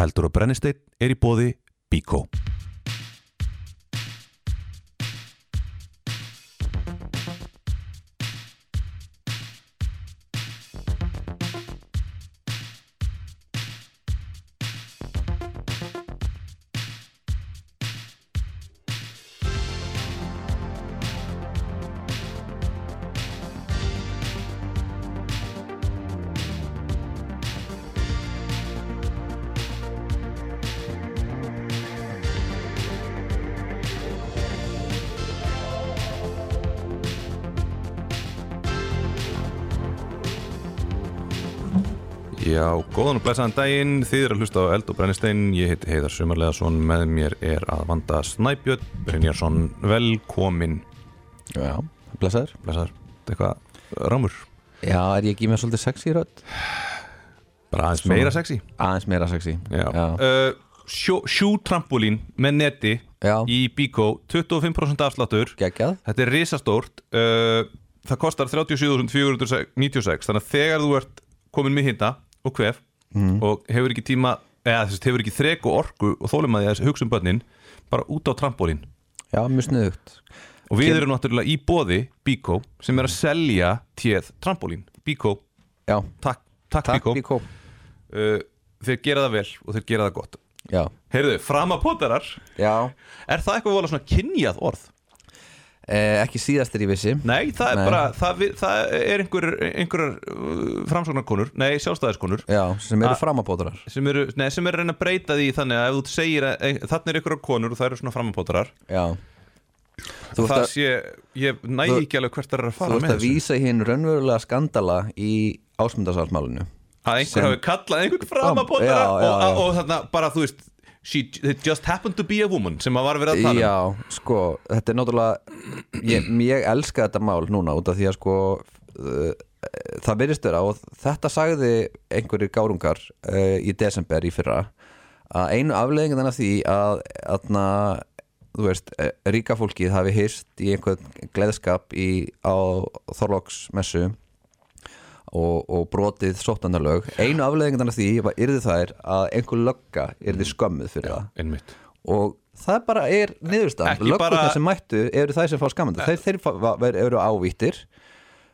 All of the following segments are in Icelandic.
Eldur og brennisteinn er í bóði Bíkó. Blæsaðan daginn, þið er að hlusta á Eld og Brennistein, ég heiti Heiðar Sumarleðarsson, með mér er að vanda Snæbjörn Brynjarsson, velkomin, Já, blessaður. Blæsaður, þetta eitthvað rámur, Já, er ég ekki með svolítið sexy rödd? bara aðeins Svona. meira sexy. Aðeins meira sexy. Já. Já, Uh, sjó, sjú-trampolín með neti Já. í Bíkó, 25% afsláttur, geggjað. Þetta er risastórt, uh, það kostar 37.496, þannig að þegar þú ert komin með hinda og kvef Mhm. og hefur ekki tíma, eða þess hefur ekki þrek og orku og þólimaði að hugsa um börnin, bara út á trampolín. Já, mjög sniðugt Og við Kem- erum náttúrulega í bóði Bíkó sem er að selja téð trampolín. Bíkó, Já, takk, takk, takk Bíkó. Uh, þeir gera það vel og þeir gera það gott. Já, Heyrðu, framapotarar, já er það eitthvað vola svona kynjað orð? Eh, Ekki síðastir í vissi. Nei, það er Nei. bara, það, það er einhver, einhverjar uh, framsóknarkonur, nei, sjálfstæðiskonur. Já, sem eru A- framabótarar. sem eru, nei, sem eru reyna að breyta því þannig að ef þú segir að ein- þarna er einhverjar konur og það eru svona framapotarar Já. Þú það sé, ég næ þú- ekki alveg hvert það er að þú fara ert með að vísa í hinn raunverulega skandala í ásmundarsálsmálinu að einhver sem- hafi kallað einhvern framapotara Já, og, já, já. og, og þarna bara þú veist she, it just happened to be a woman sem að var verið að tala um. Já, sko, þetta er náttúrulega ég, ég elska þetta mál núna út af því að sko uh, það virðist vera og þetta sagði einhverjir gárungar uh, í desember í fyrra að einu afleðingin af því að aðna, þú veist, eh, ríka fólkið hafi hýrst í einhvern gleðskap í, á Þorlóksmessu og, og brotið sóttandarlög einu afleðingin af því yrði þær að einhver lögga yrði skömmuð fyrir það. einmitt. Og það bara er niðurstaðan. Ekki löggurnar bara- sem mættu eru þær sem fá skamandi þeir, þeir va- eru ávíttir.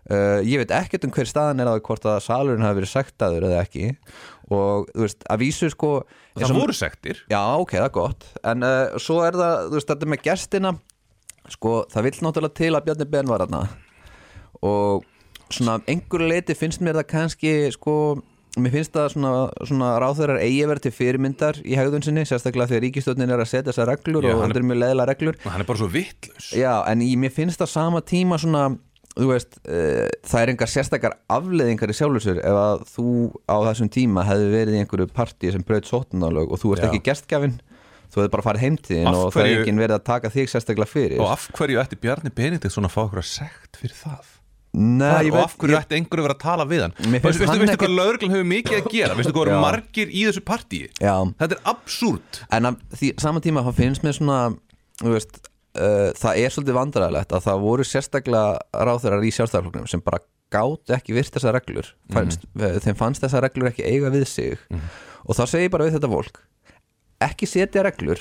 Uh, ég veit ekkert um hver staðan er að hvort að salurinn hafi verið sektaður eða ekki. Og þú veist, að vísu sko það voru sektir. Já, ok, það er gott. En uh, svo er það, þú veist, þetta með gestina. Sko, það vill náttúrulega til að Bjarni Ben var þarna. Og svona einhverju leiti finnst mér það kannski sko, mér finnst það svona, svona ráþörar eigi verið til fyrirmyndar í hegðun sinni, sérstaklega því að ríkistjónin er að setja þessar reglur Já, og hann er- mjög leðilega reglur. Hann er bara svo vittlaus Já, en í, mér finnst það sama tíma svona, þú veist, uh, það er engar sérstakar afleðingar í sjálfsögur ef að þú á þessum tíma hefði verið í einhverju partí sem braut sóttunarlög og þú ert Já. ekki gestgjafinn þú hefði bara farið heimtíðin og það er enginn verið að taka þig sérstaklega fyrir. Og af hverju ætti Bjarni Benedikt svona að fá okkur að sekt fyrir það Nei, og af hverju ætti einhverju verið að tala við hann? Veistu, ekki- hvað lögreglun hefur mikið að gera? Veistu hvað eru margir í þessu partíi? Já, þetta er absúrt en að því sama tíma þá finnst mér svona, veist uh, það er svolítið vandræðilegt að það voru sérstaklega ráþurar í sjálfstæðarfloknum sem bara gátt ekki virt þessar reglur fannst, þeim fannst þessar reglur ekki eiga við sig. Og þá segi ég bara við þetta fólk ekki setja reglur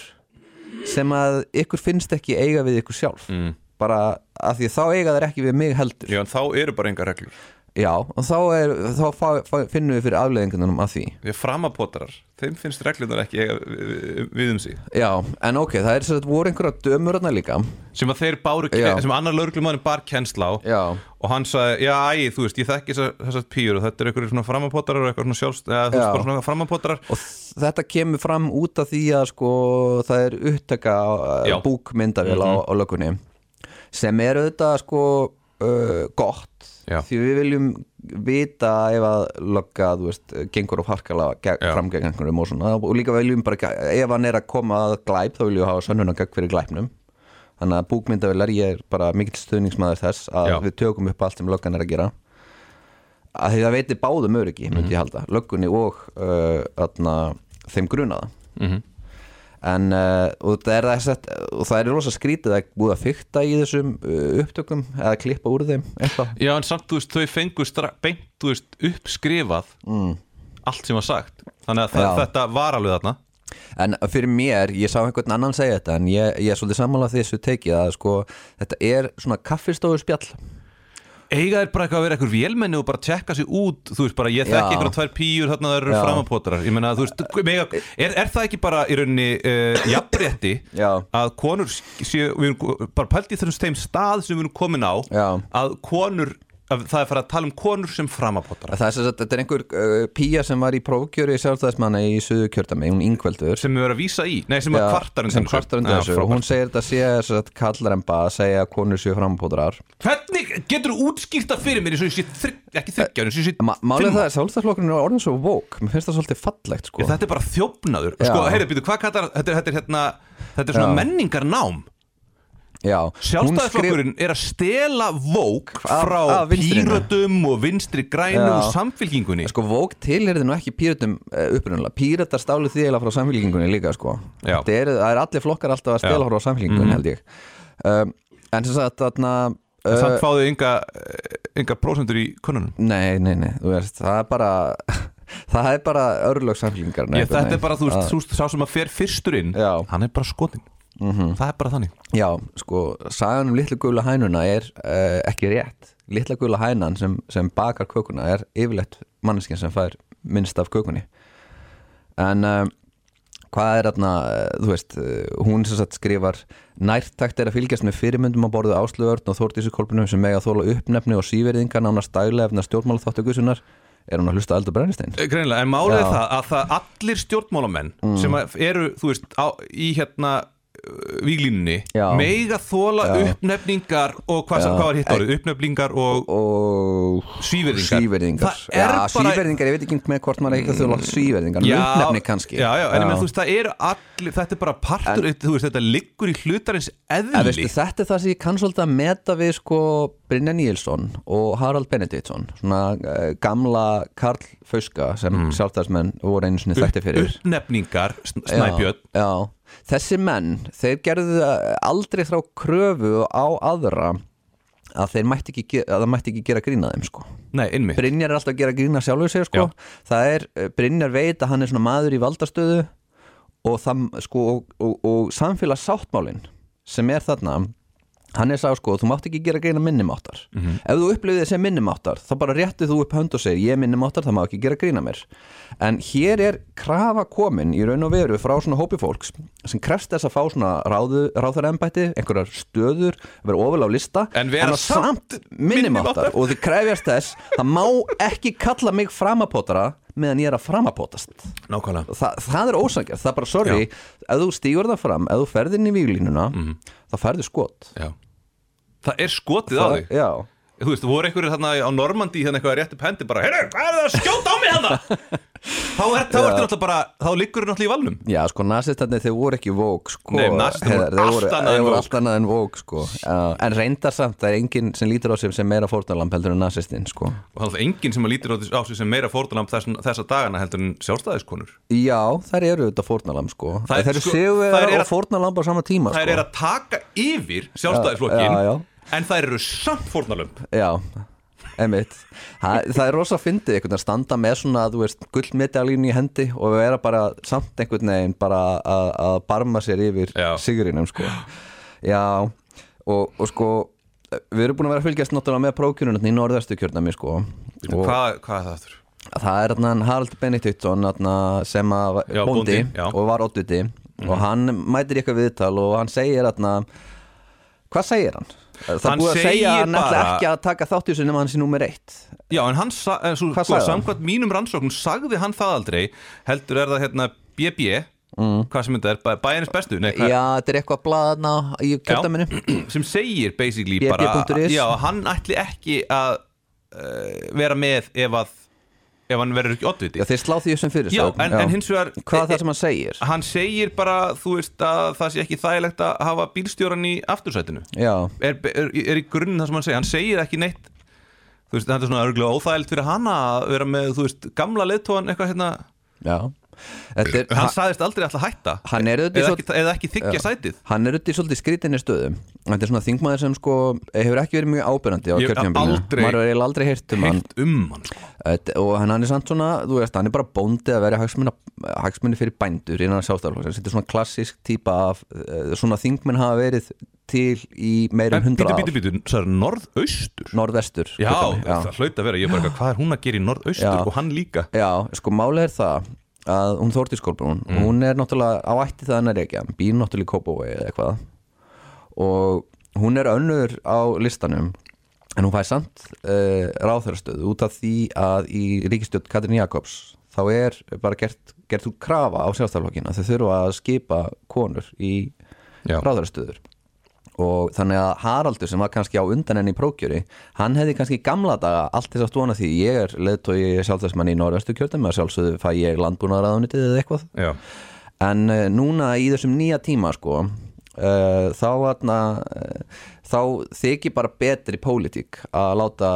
sem að ykkur finnst ekki eiga við ykkur sjálf. Mm. Bara að því þá eiga þær ekki við mig heldur. Já en þá eru bara enga reglur. Já, og þá, er, þá fá, fá, finnum við fyrir afleðingunum af því. Að framapotarar þeim finnst reglunar ekki eiga við, við um sig. Já, en ok, það er svo að voru einhverja dömurna líka. Sem að þeir báru Já. sem annar lögreglumann bar kennsla á já, og hann sagði, já, æ, þú veist, ég þekki þessar, pýr og þetta er einhverjum svona framapotarar og eitthvað svona sjálfst, eða þú veist bara svona framapotarar og þetta kemur fram út af því að sko það er upptaka Já. búkmyndavél á, á lögunni sem er auðvitað sko uh, gott. Já. því við viljum vita ef að lögga, þú veist, gengur og harkala Já. fram gegn einhverjum og svona. Og líka viljum bara, ef hann er að koma að glæp þá viljum við hafa sönnuna gegn fyrir glæpnum. Þannig að búkmyndavélar ég er bara mikill stuðningsmaður þess að Já. við tökum upp allt sem löggan er að gera. Að því það veitir báðum öryggi myndi ég halda, löggunni og uh, atna, þeim grunaða. Mm en uh, og, það er það, og það er rosa skrítið að búið að fykta í þessum uh, upptökum eða klippa úr þeim eitthvað. Já, en samt, þú veist, þau fengu stra- beint, uppskrifað mm. allt sem var sagt. Þannig að það, þetta var alveg þarna. En fyrir mér, ég sá einhvern annan segja þetta en ég, ég er svolítið sammála þessu tekið að sko, þetta er svona kaffistofu spjall eiga er bara eitthvað að vera eitthvað vélmenni og bara tjekka sig út þú veist bara ég Já. þekki eitthvað tvær píur þarna það eru Já. framapótarar ég meina þú veist mega, er, er það ekki bara í rauninni uh, jafnrétti að konur séu við erum bara pælt í þessum stað sem við erum komin á Já. að konur það er farið að tala um konur sem framapótarar Það er, sem sagt- þetta er einhver uh, pía sem var í prófkjöri sjálfstæðismanna í suðu kjördami, hún Ingveldur. Sem við erum að vísa í? Nei sem er kvartar undan sem þessu. kvartar undan Já, þessu. hún segir þetta sé þess að kallaremba að segja að konur séu frampótarar hvernig getur þú útskýrta fyrir mér eins og ég sé þrygg, ekki þryggja eins og ég sé Ma Málið fimm? það er sjálfstæðisflokkurinn er orðin svo vók mér finnst það svolítið fallegt sko Hún skrif- Sjálfstæðisflokkurinn er að stela vók frá af vinstrinu. pírötum og vinstri grænum og samfylkingunni. Sko vók tilherði nú ekki píratum uh, upprunalega. Píratar stálu því eiginlega frá samfélkingunni líka sko. Það er, er allir flokkar alltaf að stela Já. Frá samfélkingunni held ég. Um, En sem sagt þarna en samt fáðu ynga, ynga prósentur í konunum Nei, nei, nei, þú veist, það er bara Það er bara örlög samfélkingar Ég, þetta er bara, þú veist, sá sem að fer fyrstur inn Já. hann er bara skotin það er bara þannig Já, sko, sagan um litlu gula hænuna er uh, ekki rétt Litla gula hænan sem, sem bakar kökuna er yfirleitt manneskinn sem fær minnst af kökunni En uh, hvað er þarna, uh, þú veist, hún sem sagt skrifar Nærtakt er að fylgjast með fyrirmyndum á borðu Áslöðurn og Þórtísukolpunum sem mega þóla uppnefni og síverðingar nánast daglega efna stjórnmálaþáttökusunar Er hún að hlusta eldur brennistein? Greinilega, en málið. Mm. það að það allir stjórnmálamenn sem að eru, þú veist, á, í hérna víglínunni, meiga þóla Já. uppnefningar og hvað, hvað var hitt árið, uppnefningar og og svíverðingar svíverðingar er já, svíverðingar, ég veit ekki með hvort maður eitthvað þjóla svíverðingar, uppnefni kannski. Já, já, en menn, þú veist, það eru allir þetta er bara partur, þú veist, þetta liggur í hlutarins En eðli veistu, þetta er það sem ég kann svolítið að meta við sko Brynja Níelsson og Harald Benediktsson. Svona uh, gamla Karl Fauska sem mm. sjálfstæðismenn voru einu sinni þætti fyrir. uppnefningar, sn- snæbjörn. já, já, þessi menn þeir gerðu aldrei frá kröfu á aðra að þeir mætti ekki, að mætti ekki gera grína þeim sko. Nei, innmi Brynjar er alltaf að gera grína sjálfur sig sko. það er, eh, Brynjar veit að hann er svona maður í valdastöðu og, það, sko, og, og, og samfélagssáttmálin sem er þarna hann er sá sko, þú mátt ekki gera greina minnumáttar ef þú upplifið þið sem minnumáttar þá bara réttið þú upp hönd og segir ég minnumáttar það má ekki gera greina mér. En hér er krafa komin í raun og veru frá svona hópi fólks sem krefst þess að fá svona ráðu, ráðarembætti einhverjar stöður, vera ofal á lista En vera samt minnumáttar og þið krefjast þess það má ekki kalla mig framapótara meðan ég er að framapótast Þa, það er ósangjart, það er bara sorry ef þú stígur það fram, ef þú ferð inn í víglínuna þá ferðu skot. Já. Það er skotið á þig. já, Þú veist, þú voru einhverju þarna á Normandi þannig eitthvað rétt upp hendi bara, heyrðu, hvað er það að skjóta á mig þarna? þá er, þá ertu náttúrulega bara, þá liggur þú náttúrulega í valnum. Já, sko nasistarnir þeir voru ekki vók sko, Nei, nasistarnir voru allt annað en vók. sko. en reyndar samt, það er enginn sem lítur á sig sem meira fórnalamp heldur en nasistinn sko. og það er enginn sem lítir á sig sem meira fórtalamb þess, þessa dagana heldur en sjálfstæðiskonur. Já, þær eru þetta fórnalamp sko. Það þær eru sko- þær eru og að- fórnalamp á sama tíma þær eru að taka yfir sjálfstæðisflokkin Já, já, en þær eru samt fórnalömb Já, emitt það, það er rosa fyndið einhvern veginn að standa með svona þú veist, gullmedalín í hendi og vera bara samt einhvern veginn bara að, að barma sér yfir Já. sigurinum sko. Já, og, og sko við erum búin að vera að fylgjast náttúrulega með prókjörunum í norðastu kjörnami sko hvað, hvað er það aftur? það er þarna Harald Benediktsson sem að Já, bóndi, bóndi. Mhm. og var oddviti og hann mætir eitthvað viðtal og hann segir þarna hvað segir hann? Það Hann búið að segja að hann ætla ekki að taka þátt í þessu nema hann sé nummer eitt? Já, en hann, sko, samkvæmt mínum rannsóknum sagði hann það aldrei heldur er það hérna BB hvað sem þetta er, bæ, bæjarins bestu nei, Já, þetta er eitthvað blaðna í kjöldaminu sem segir basically bara já, hann ætli ekki að uh, vera með ef að ef hann verður ekki oddviti. Já, þeir slá því sem fyrir Já, en, en hins vegar Hvað er það sem hann segir? hann segir bara, þú veist að það sé ekki þægilegt að hafa bílstjóran í aftursætinu. Já, er, er, er í grunn það sem hann segir, hann segir ekki neitt þú veist, þetta er svona örgulega óþægilegt fyrir hana að vera með, þú veist, gamla leiðtóan eitthvað hérna, já er, Hann sagðist aldrei alltaf hætta. Auðvitað eða ekki, ekki þykja sætið. Hann er út í svolítið skrítinni stöðu. Þetta er svona þingmaður sem sko hefur ekki verið mjög ábyrjandi á aldrei maður hefur aldrei heyrt um hann. um sko. Og hann, er samt svona, þú veist, hann er bara bóndi að vera hagsmunni, fyrir bændur innan sjálfstæðarflokksins, þetta er svona klassísk típa af, eh, svona þingmenn hafa verið til í en hundra bítu, ár. bítu, bítu, það er norðaustur? Norðvestur Já, kjördæmi, það hlaut að vera, ég bara, hvað er hún að gera í norðaustur Já. og hann líka? Já, sko málið er það að hún Þórtís Kolbrún, Mm. hún er náttúrulega á ætti það hann er ekki, býr náttúrulega í Kópavói eða eitthvað og hún er önnur á listanum en hún fæði samt uh, ráþörastöðu út af því að í ríkistjótt Katrin Jakobs þá er bara gert, gert út krafa á sjálfstæðarflokkina þau þurfa að skipa konur í Já. Og þannig að Haraldur sem var kannski á undan enn í prókjöri hann hefði kannski gamla daga allt þess að stóna því ég er leðtói sjálfstæðsmann í norðvestu kjördum að sjálfsögðu fæ ég landbúnaðaraðunitið eða eitthvað. Já, en uh, núna í þessum nýja tíma sko uh, þá atna, uh, þá þykir bara betri pólitík að láta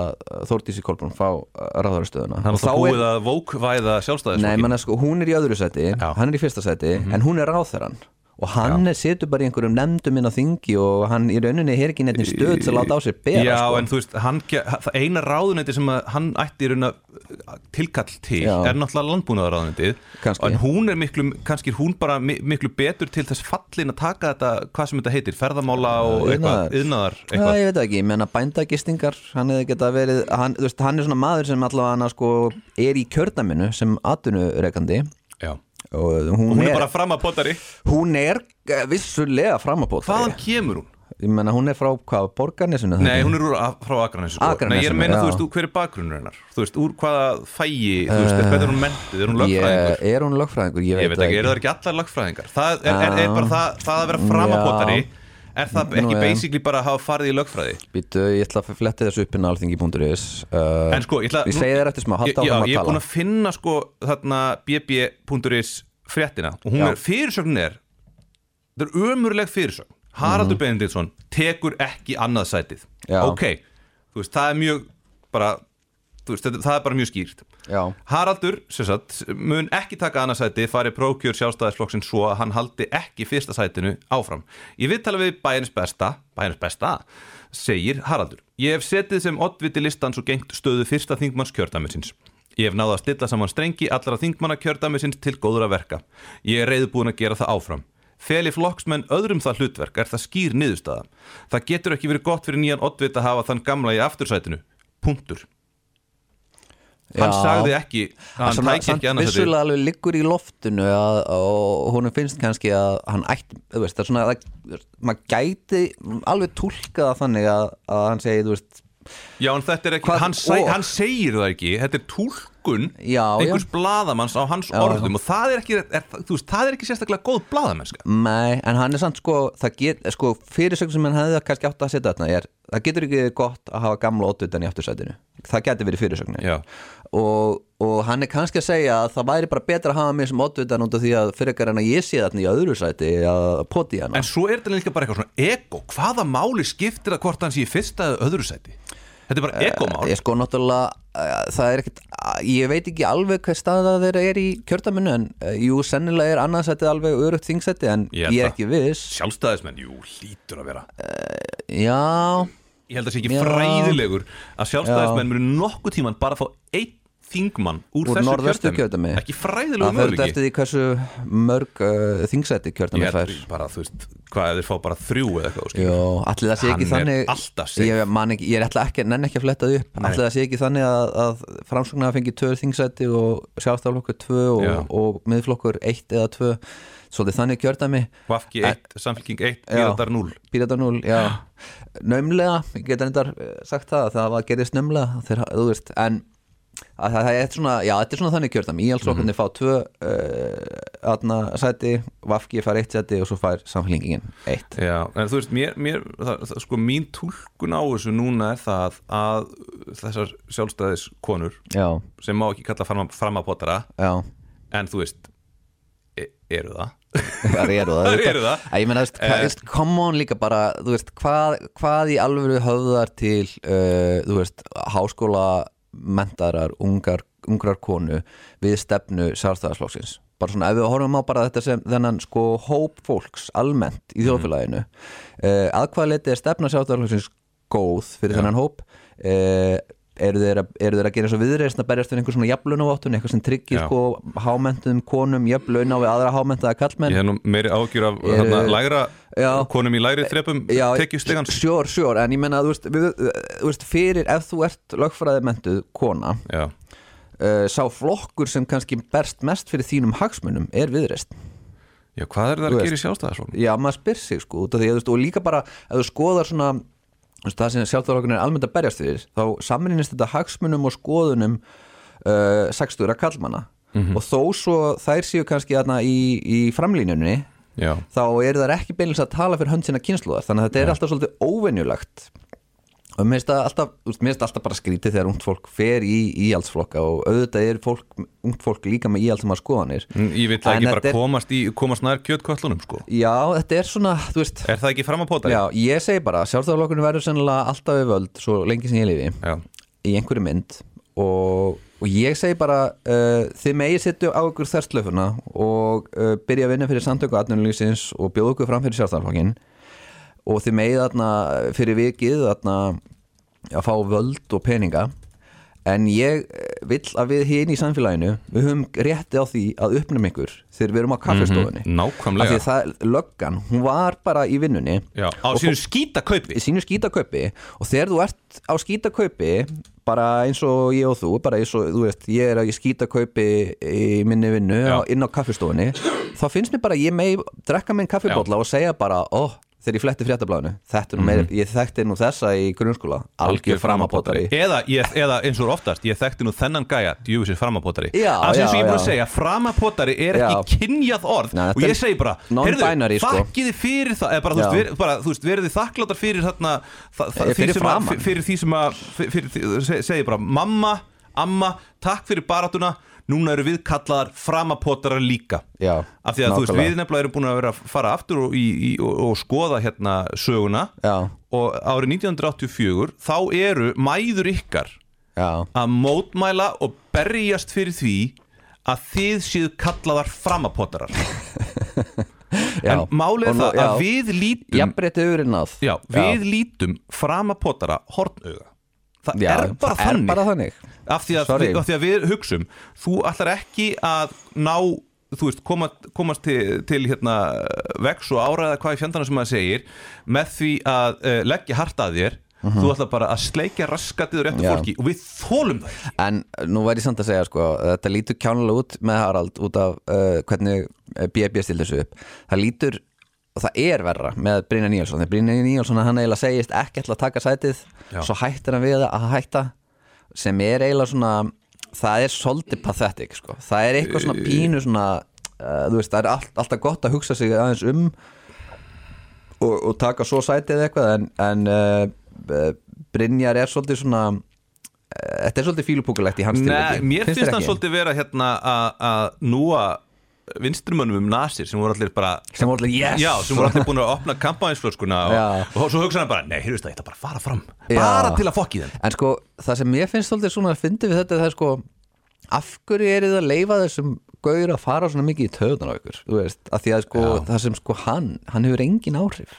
Þórdísi Kolbrún fá ráðarastöðuna hann er það búið að vókvæða Nei, sjálfstæðisflokkin menna sko, hún er í öðru seti, Já. hann er í fyrsta seti en hún er ráþæran og hann er, situr bara í einhverjum nefndum inn á þingi og hann í rauninni er ekki neitt stöð að láta á sér bera Já, sko. en þú veist, hann, það eina ráðuneyti sem hann ætti í raun að tilkall til Já. er náttúrulega landbúnaðaráðuneytið Kannski. en hún er miklu, kannski er hún bara mi- miklu betur til þess fallin að taka þetta hvað sem þetta heitir, ferðamála og eitthvað, yðnaðar Já, eitthvað ég veit ekki, ég menna bændagistingar hann hefði geta verið, hann, þú veist, hann er svona maður sem allavega hann sko er í kjördaminu sem atvinnureikandi Já. Og hún, og hún er er, bara fram að potari hún er eh, vissulega framabótt hvaðan kemur hún? ég menna hún er frá hvað, borgarnesinu Nei, hún er úr, frá. Akranesi, Nei, ég er meina, já. þú veist, hver er bakgrunnur hennar? Þú veist, úr hvaða fægi, þú veist, hvernig er hún mentið, er hún lögfræðingur? ég, er hún lögfræðingur, ég veit, Ég veit ekki, eru það ekki allar lagfræðingar? Það er, er, er Já. bara það, það að vera framapotari Er það Nú, ekki já. basically bara að hafa farið í lögfræði? Býtu, ég ætla að fletti þessu upp inn á alþingi.is uh, En sko, ég ætla Ég segi þér eftir smá, halda áfram að ég er tala búin að finna sko þarna bb.is fréttina og hún Já. er, fyrirsögnin er þetta er ömurleg fyrirsögn Haraldur Benediktsson tekur ekki annað sætið. Já. Ok, þú veist, það er mjög bara, veist, þetta- það er bara mjög skýrt Já, Haraldur, sem sagt, mun ekki taka annað sæti fari prókjör sjálfstæðisflokksinn svo að hann haldi ekki fyrsta sætinu áfram. Ég viðtala við bæjarins besta, bæjarins besta, segir Haraldur. Ég hef setið sem oddviti listans og gengt stöðu fyrsta þingmanns kjördæmisins. Ég hef náða að stilla saman strengi allra þingmanna kjördæmisins til góður að verka. Ég er reyðbúin að gera það áfram. Feli flokksmenn öðrum það hlutverk er það skýr niðurstaða. Það getur ekki verið gott fyrir nýjan oddvit að hafa þann gamla í aftursætinu. Puntur. Hann Já. sagði ekki hann Svona, tæki samt ekki annars þetta vissulega alveg liggur í loftinu að, og hún finnst kannski að hann ætti, þú veist, það er svona að maður gæti alveg túlkað það þannig að, að hann segi, þú veist Já, en þetta er ekki, Hvað- hann, seg, hann segir það ekki. Þetta er túlkun Já, einhvers bladamanns á hans Já, orðum og það er ekki, er, veist, það er ekki sérstaklega góð bladamennska Nei, en hann er samt sko, það sko fyrirsögn sem hann hefði kannski átt að setja þarna er það getur ekki gott að hafa gamla óttutan í aftursætinu. Það getur verið fyrirsögnin. Já, og, og hann er kannski að segja að það væri bara betra að hafa mig sem óttutan út af því að fyrir ekkar en að ég sé þarna í öðru sæti að poti hana. En svo er þetta líka bara eitthvað svona ego, hvaða máli skiptir það hvort hann sé í fyrsta eða öðru sæti? Þetta er bara egomál Ég sko náttúrulega, uh, það er ekkert ég veit ekki alveg hver staða þeirra er í kjördaminu en uh, jú, sennilega er annarsætið alveg örugt þingsæti en Ég ég er ekki viss. Sjálfstæðismenn, jú, hlýtur að vera. Já, Ég held að það sé ekki Já. fræðilegur að sjálfstæðismenn munu nokkuð tíman bara fá einn þingmann úr, Úr þessu kjördæmi. Ekki það fræðilegu fyrir möguleiki. eftir því hversu mörg uh, þingsæti kjördami fær. bara, veist, hvað ef þeir fá bara þrjú eða eitthvað. Jó, allir það sé ekki er þannig alltaf ég, man ég er ætla ekki, nenn ekki að fletta upp. Allir það sé ekki þannig að, að framsóknar fengi tvö þingsæti og sjálfstaflokkur tvö Já. og, og miðflokkur eitt eða tvö. Svolítið þannig kjördami Vafki 1, Samfélking 1, Píratar 0 Píratar 0, já. Naumlega, ég get reyndar eh, sagt það það var gerðist naumlega þeir, þú veist, en að það, er svona, já, þetta er svona þannig kjördam Íhaldsflokkarnir fá tvö uh, aðna sæti, Vafki fær eitt sæti og svo fær samfélingin eitt. Já, en þú veist, mér, mér það, það, sko, mín túlkun á þessu núna er það að þessar sjálfstæðis konur Já, sem má ekki kalla fram, framapotara en þú veist, e, eru það? Það eru það, Það eru það. Æ, Ég meina, veist, hvað, veist, come on líka bara þú veist, hvað, hvað í alvöru höfðar til uh, þú veist, háskóla mentarar, ungar, ungrar konu við stefnu sjálfstæðarslóksins bara svona ef við horfum á bara þetta sem þennan sko hóp fólks almennt í þjóðfélaginu uh, að hvaða leiti er stefna sjálfstæðarflokksins góð fyrir þennan hóp? Uh, eru þeir, að, eru þeir að gera svo viðreist að berjast við einhver svona jafnlunavottun eitthvað sem tryggir sko hámentum konum jafnlun á við aðra hámentaða kallmenn Ég hef nú meiri ágjur af Eru- hérna, lægra Já. konum í lægri þrepum tekjustegans sjór, sjór, en ég menna þú veist, við, þú veist fyrir ef þú ert lögfræði mentuð kona Já, uh, sá flokkur sem kannski berst mest fyrir þínum hagsmunum er viðreist Já hvað er það að gera í sjálfstæðarsflokk? Já, maður spyr sig sko að og líka bara ef þú skoðar svona það sem sjálfstæðarflokkurinn er almennt að berjast fyrir þá saminist þetta hagsmunum og skoðunum uh, sextugra kallmanna og þó svo þær séu kannski þarna í, í framlínunni Já, þá eru þær ekki beinlega að tala fyrir hönd sinna kynsluðar þannig að þetta er alltaf svolítið óvenjulegt og mér finnst alltaf, alltaf bara skrítið þegar ungt fólk fer í íhaldsflokka og auðvitað er fólk, ungt fólk líka með íhaldsama skoðanir Mm, ég vil ekki bara er- komast, í, komast nær kjötköllunum sko. Já, þetta er svona, þú veist Er það ekki fram að póta? Já, ég segi bara, sjálfstæðarlokkurinn verður sennilega alltaf við völd svo lengi sem ég lifi Já, í einhverju mynd. Og, og ég segi bara uh, þið megið setju á ykkur þerslöfuna og uh, byrja að vinna fyrir samtöku atvinnulífsins og bjóða ykkur fram fyrir sjálfstæðarlokkin og þið megið þarna fyrir vikið þarna að fá völd og peninga. En ég eh, vill að við hinn í samfélaginu við höfum rétti á því að uppnum ykkur þegar við erum á kaffestofunni Mhm, nákvæmlega. Af því að það, löggan, hún var bara í vinnunni. Já, á sínu skýta kaupi í sínu skítakaupi. Og þegar þú ert á skítakaupi bara eins og ég og þú bara eins og, þú veist, ég er á skítakaupi í minni vinnu Já. inn á kaffistofunni þá finnst mér bara að ég megi drekka minn kaffibólla og segja bara, ó, þegar ég fletti fréttablaðinu þetta er nú meira, ég þekkti nú þessa í grunnskóla, algjör framapótari eða, ég, eða eins og oftast, ég þekkti nú þennan gæja djúvisir framapótari Já, Alls eins og já, ég er búin að já. segja, framapótari er ekki Já. kynjað orð Nei, og þetta ég er segi bara, non-binary, sko. þakkiði fyrir það eða bara, þú Já. veist, ver, bara, þú veist, verið þið þakkláttar fyrir þarna, það, það, Eh, því fyrir sem að, framan. fyrir því sem að fyrir, fyrir, því- se- segi bara, mamma, amma takk fyrir baratuna, núna eru við kallaðar framapótarar líka. Já, af því að þú veist, nákvæmlega. við nefnilega erum búin að vera að fara aftur og, í, í, og, og skoða hérna söguna. Já, og árið 1984 þá eru mæður ykkar já, að mótmæla og berjast fyrir því að þið séu kallaðar framapotarar. Já. En málið það að við lítum Jafnrétti öðurinn náð já, við lítum framapotara hornauga það Já, er bara það þannig er bara þannig af því, að, af því að við hugsum þú ætlar ekki að ná þú veist, koma, komast til, til hérna, vex og áræða hvað í fjandana sem maður segir með því að uh, leggja hart að þér þú ætlar bara að sleikja raskatið og réttu Mhm. Já. fólki og við þólum það En nú væri samt að segja sko þetta lítur kjánulega út með Harald út af uh, hvernig B.B. stildi þessu upp það lítur, og það er verra með Brynja Níelsson, þegar Brynja Níelsson hann eiginlega segist ekki ætla að taka sætið Já. svo hættir hann við að hætta sem er eiginlega svona það er svolítið pathetic sko það er eitthvað svona pínu svona uh, veist, það er allt, alltaf gott að hugsa sig aðeins um og, og taka svo sætið eitthvað en, en uh, Brynjar er svolítið svona þetta er svolítið fílupúkulegt í hans Nei, tilviki. mér finnst það svolítið vera hérna að núa vinstrumönnum um nasir sem voru allir bara sem voru allir yes Já, sem voru allir búin að opna kampænsflöskuna og, Já. og svo hugsa hann bara, nei, heyrðust það, ég ætla bara að fara fram Já. bara til að fokki þeim En sko, það sem mér finnst svolítið svona að fyndi við þetta það er sko, af hverju er það að leifa þessum gaur að fara svona mikið í töðunar á ykkur, þú veist, af því að sko Já. það sem sko hann, hann hefur engin áhrif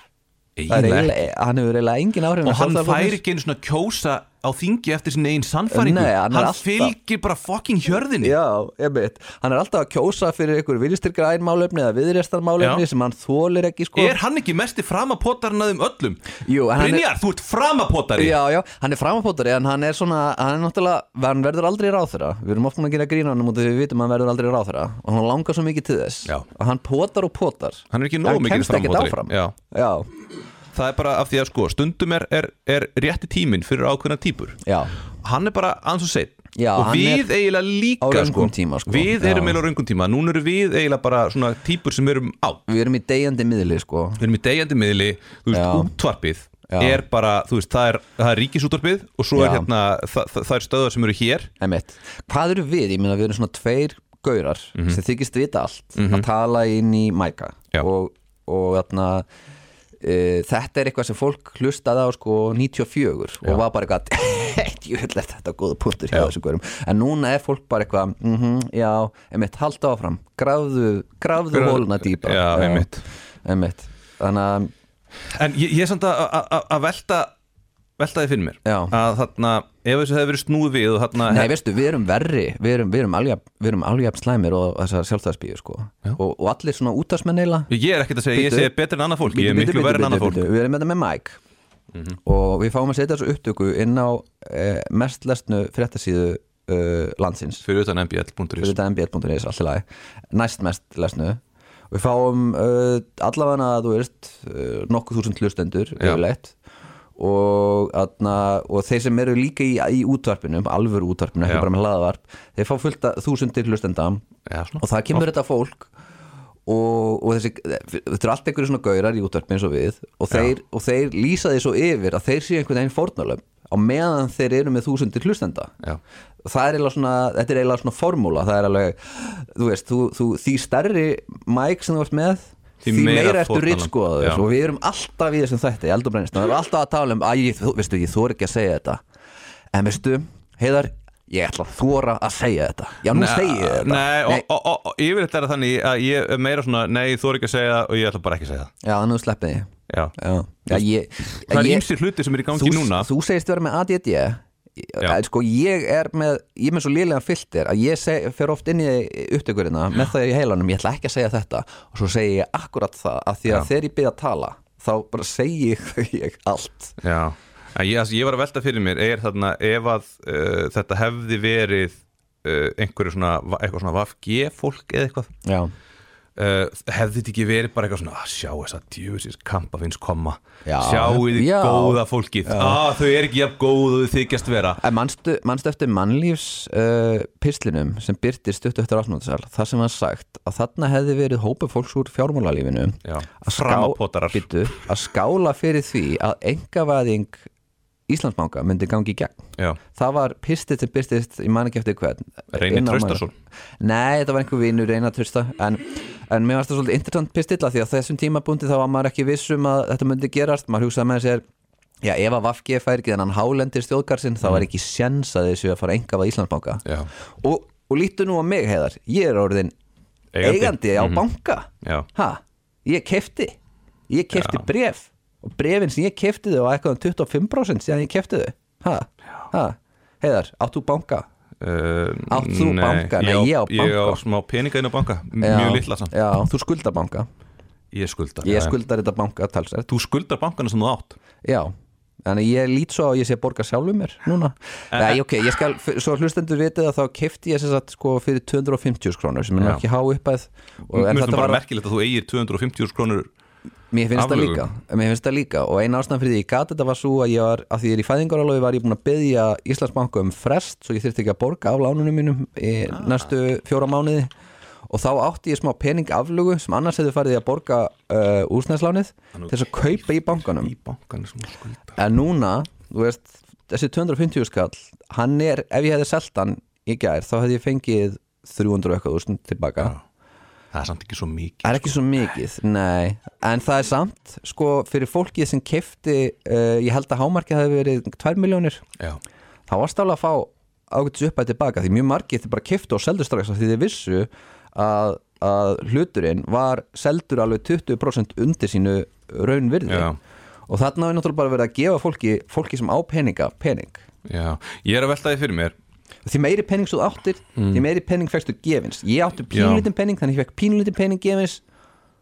Það er Eiginlega hann hefur eiginlega engin áhrif og hann fær ekki einu svona kjósa á þingi eftir sinni einn sannfæringu. Nei, hann er alltaf- fylgir bara fucking hjörðinni Já, ég veit, hann er alltaf að kjósa fyrir ykkur viljstyrkra málefni eða viðrestarmálefni sem hann þólir ekki sko. Er hann ekki mesti framapótarinn að þeim öllum? Jú, hann er- Brynjar, þú ert framapótari Já, já, hann er framapótari en hann er svona, hann er náttúrulega, hann verður aldrei ráþurra Við erum oft búin að gera grína hann af því við vitum að hann verður aldrei ráþurra og hann langar svo mikið til þess. Já. og hann potar og potar er það er bara af því að sko stundum er, er, er rétti tíminn fyrir ákveðna típur já, hann er bara aðeins og seitt Já, og við eiginlega líka sko, tíma, sko. við erum eiginlega á raungum tíma núna eru við eiginlega bara svona típur sem erum á við erum í deyjandi miðli sko við erum í degjandi miðli, þú veist, útvarpið Já. er bara, þú veist, það er, það er ríkisútvarpið og svo er Já. hérna, það, það, er stöðar sem eru hér Einmitt. Hvað eru við? Ég meina við erum svona tveir gaurar sem þykist vita allt að tala inn í mæka Mhm. Og, og þarna e, þetta er eitthvað sem fólk hlustaði á sko 94 og var bara eitthvað djúvill er þetta góða punktur hjá Já. þessu górum en núna er fólk bara eitthvað mm já, einmitt, halda áfram grafðu, grafðu hóluna dýpa Já, einmitt. einmitt. þannig að En ég, ég er að- að velta velta því fyrir mér. Já. að þarna, ef þessu hefði verið snúið við þarna Nei, veistu, við erum verri, við erum, við erum erum alveg slæmir og þessar sjálfstæðarsbíu sko. og, og allir svona útastmenn eila Ég er ekkert að segja, ég Bíddu. sé betur en annað fólk. Ég er miklu verið en annað fólk. Mhm. Við erum með þetta með Mike og við fáum að setja þessu upptöku inn á eh, mest lesnu fréttasíðu uh, landsins. Fyrir utan mbl.is næst mest lesnu við fáum uh, allavega þú veist uh, nokkuð þúsund hlustendur yfirleitt og, atna, og þeir sem eru líka í, í útvarpinu alvöru útvarpinu, ekki Já. bara með hlaðavarp þeir fá fullt að þúsundir hlustenda. Já, svona. og það kemur þetta fólk og, og þessi, þetta eru allt einhverju svona gaurar í útvarpinu eins og við og þeir, og þeir lýsa því svo yfir að þeir séu einhvern veginn fórnalöf á meðan þeir eru með þúsundir hlustenda. Er svona, þetta er eiginlega svona formúla, það er alveg, þú veist þú, þú, því stærri mæk sem þú ert með Því meira ertu Já. og við erum alltaf í þessum þætti, eldurbrennist og við erum alltaf að tala um, að ég, þú, veistu, ég þór ekki að segja þetta. En veistu, heiðar ég ætla að þóra að segja þetta. Já, nú segi ég þetta. Nei, og, og, og, og yfirleitt er það þannig að ég er meira svona Nei, þú er ekki að segja það og ég ætla bara ekki að segja það. Já, nú sleppið ég Já. já, ég, Það er ég, ímsir hluti sem er í gangi núna. þú segist vera með ADD. En sko ég er með ég er með svo liðlega filter að ég seg, fer oft inn í upptökurina með það í heilanum ég ætla ekki að segja þetta og svo segi ég akkurat það að því að Já. þegar ég byrja að tala þá bara segi ég, ég allt. Já, en ég, sem ég var að velta fyrir mér er þarna ef að uh, þetta hefði verið uh, einhverju svona, eitthvað svona VFG fólk eða eitthvað? Já, uh, hefði þetta ekki verið bara eitthvað svona að sjá þess að djúsins kampa finnst koma. Já. sjáu Já. góða fólkið. Að þau er ekki jafn góð og þau þykjast vera. En manstu, manstu eftir mannlífs uh, pislinum sem byrtir stuttu eftir ásnóttisal þar sem var sagt að þarna hefði verið hópa fólks úr fjármálalífinu Já, að, ská, að skála fyrir því að engavæðing Íslandsbanka myndi gangi í gegn. Já, það var pistið sem byrtist ég man ekki eftir hvern Reynir á maður. Nei, þetta var einhver vinur Reynar Trausta en, en mér varst það svolítið interessant pistill af því að þessum tímabundi þá var maður ekki vissum að þetta myndi gerast. Maður hugsaði með sér já, ef að Vafge fær ekki þennan hálendir stjóðgarsinn þá var ekki sjens að þessu að fara að engafa Íslandsbanka. Og, og lítu nú á mig heiðar ég er orðin Eigandi. eigandi, á banka. Já, ha, ég kefti ég kefti bref og brefin sem ég kefti þau á eitthvað um 25% síðan ég kefti þau. Ha, ha, heiðar, átt þú banka? Uh, Átt þú banka? Nei, ég á Ég á banka. smá peninga inn á banka. Mjög litla samt. Já, þú skuldar banka. Ég skulda ég skuldar þetta banka talsett Þú skuldar bankana sem þú átt? Já, þannig ég lít svo að ég sé að borga sjálfur mér núna. Nei, ok, ég skal, svo hlustendur vitið að þá kefti ég sagt sko fyrir 250 krónur sem er ekki há uppæð Mér finnst bara var, merkilegt að þú eigir 250 krónur mér finnst það líka mér finnst það líka. Og eina ástæðan fyrir því ég gat þetta var svo að ég var, að því ég er í fæðingarálofi var ég búin að byggja Íslandsbanka um frest svo ég þurfti ekki að borga af lánunum mínum í Ah. næstu fjóra mánuði. Og þá átti ég smá pening aflugu sem annars hefði farið í að borga uh, úsnæðslánið til þess að kaupa í bankanum. í en núna, þú veist þessi 250 skall, hann er ef ég hefði selt hann í gær þá hefði ég fengið 300 og eitthvað þúsund tilbaka. Já. Það er samt ekki svo mikið Það er ekki svo mikið, nei. En það er samt, sko, fyrir fólkið sem kefti uh, Ég held að hámarkið hefði verið 2 miljónir þá var stálega að fá ágætis uppæð tilbaka því mjög margið þið bara keftu og seldu strax því þið vissu að, að hluturinn var seldur alveg 20% undir sínu raun virði Já. og þarna er náttúrulega bara verið að gefa fólki fólki sem á peninga, pening. Já. Ég er að velta því fyrir mér því meiri pening svo áttir því meiri pening fækstu gefins. Ég átti pínlítinn pening þannig ég fekk pínlítinn pening gefins.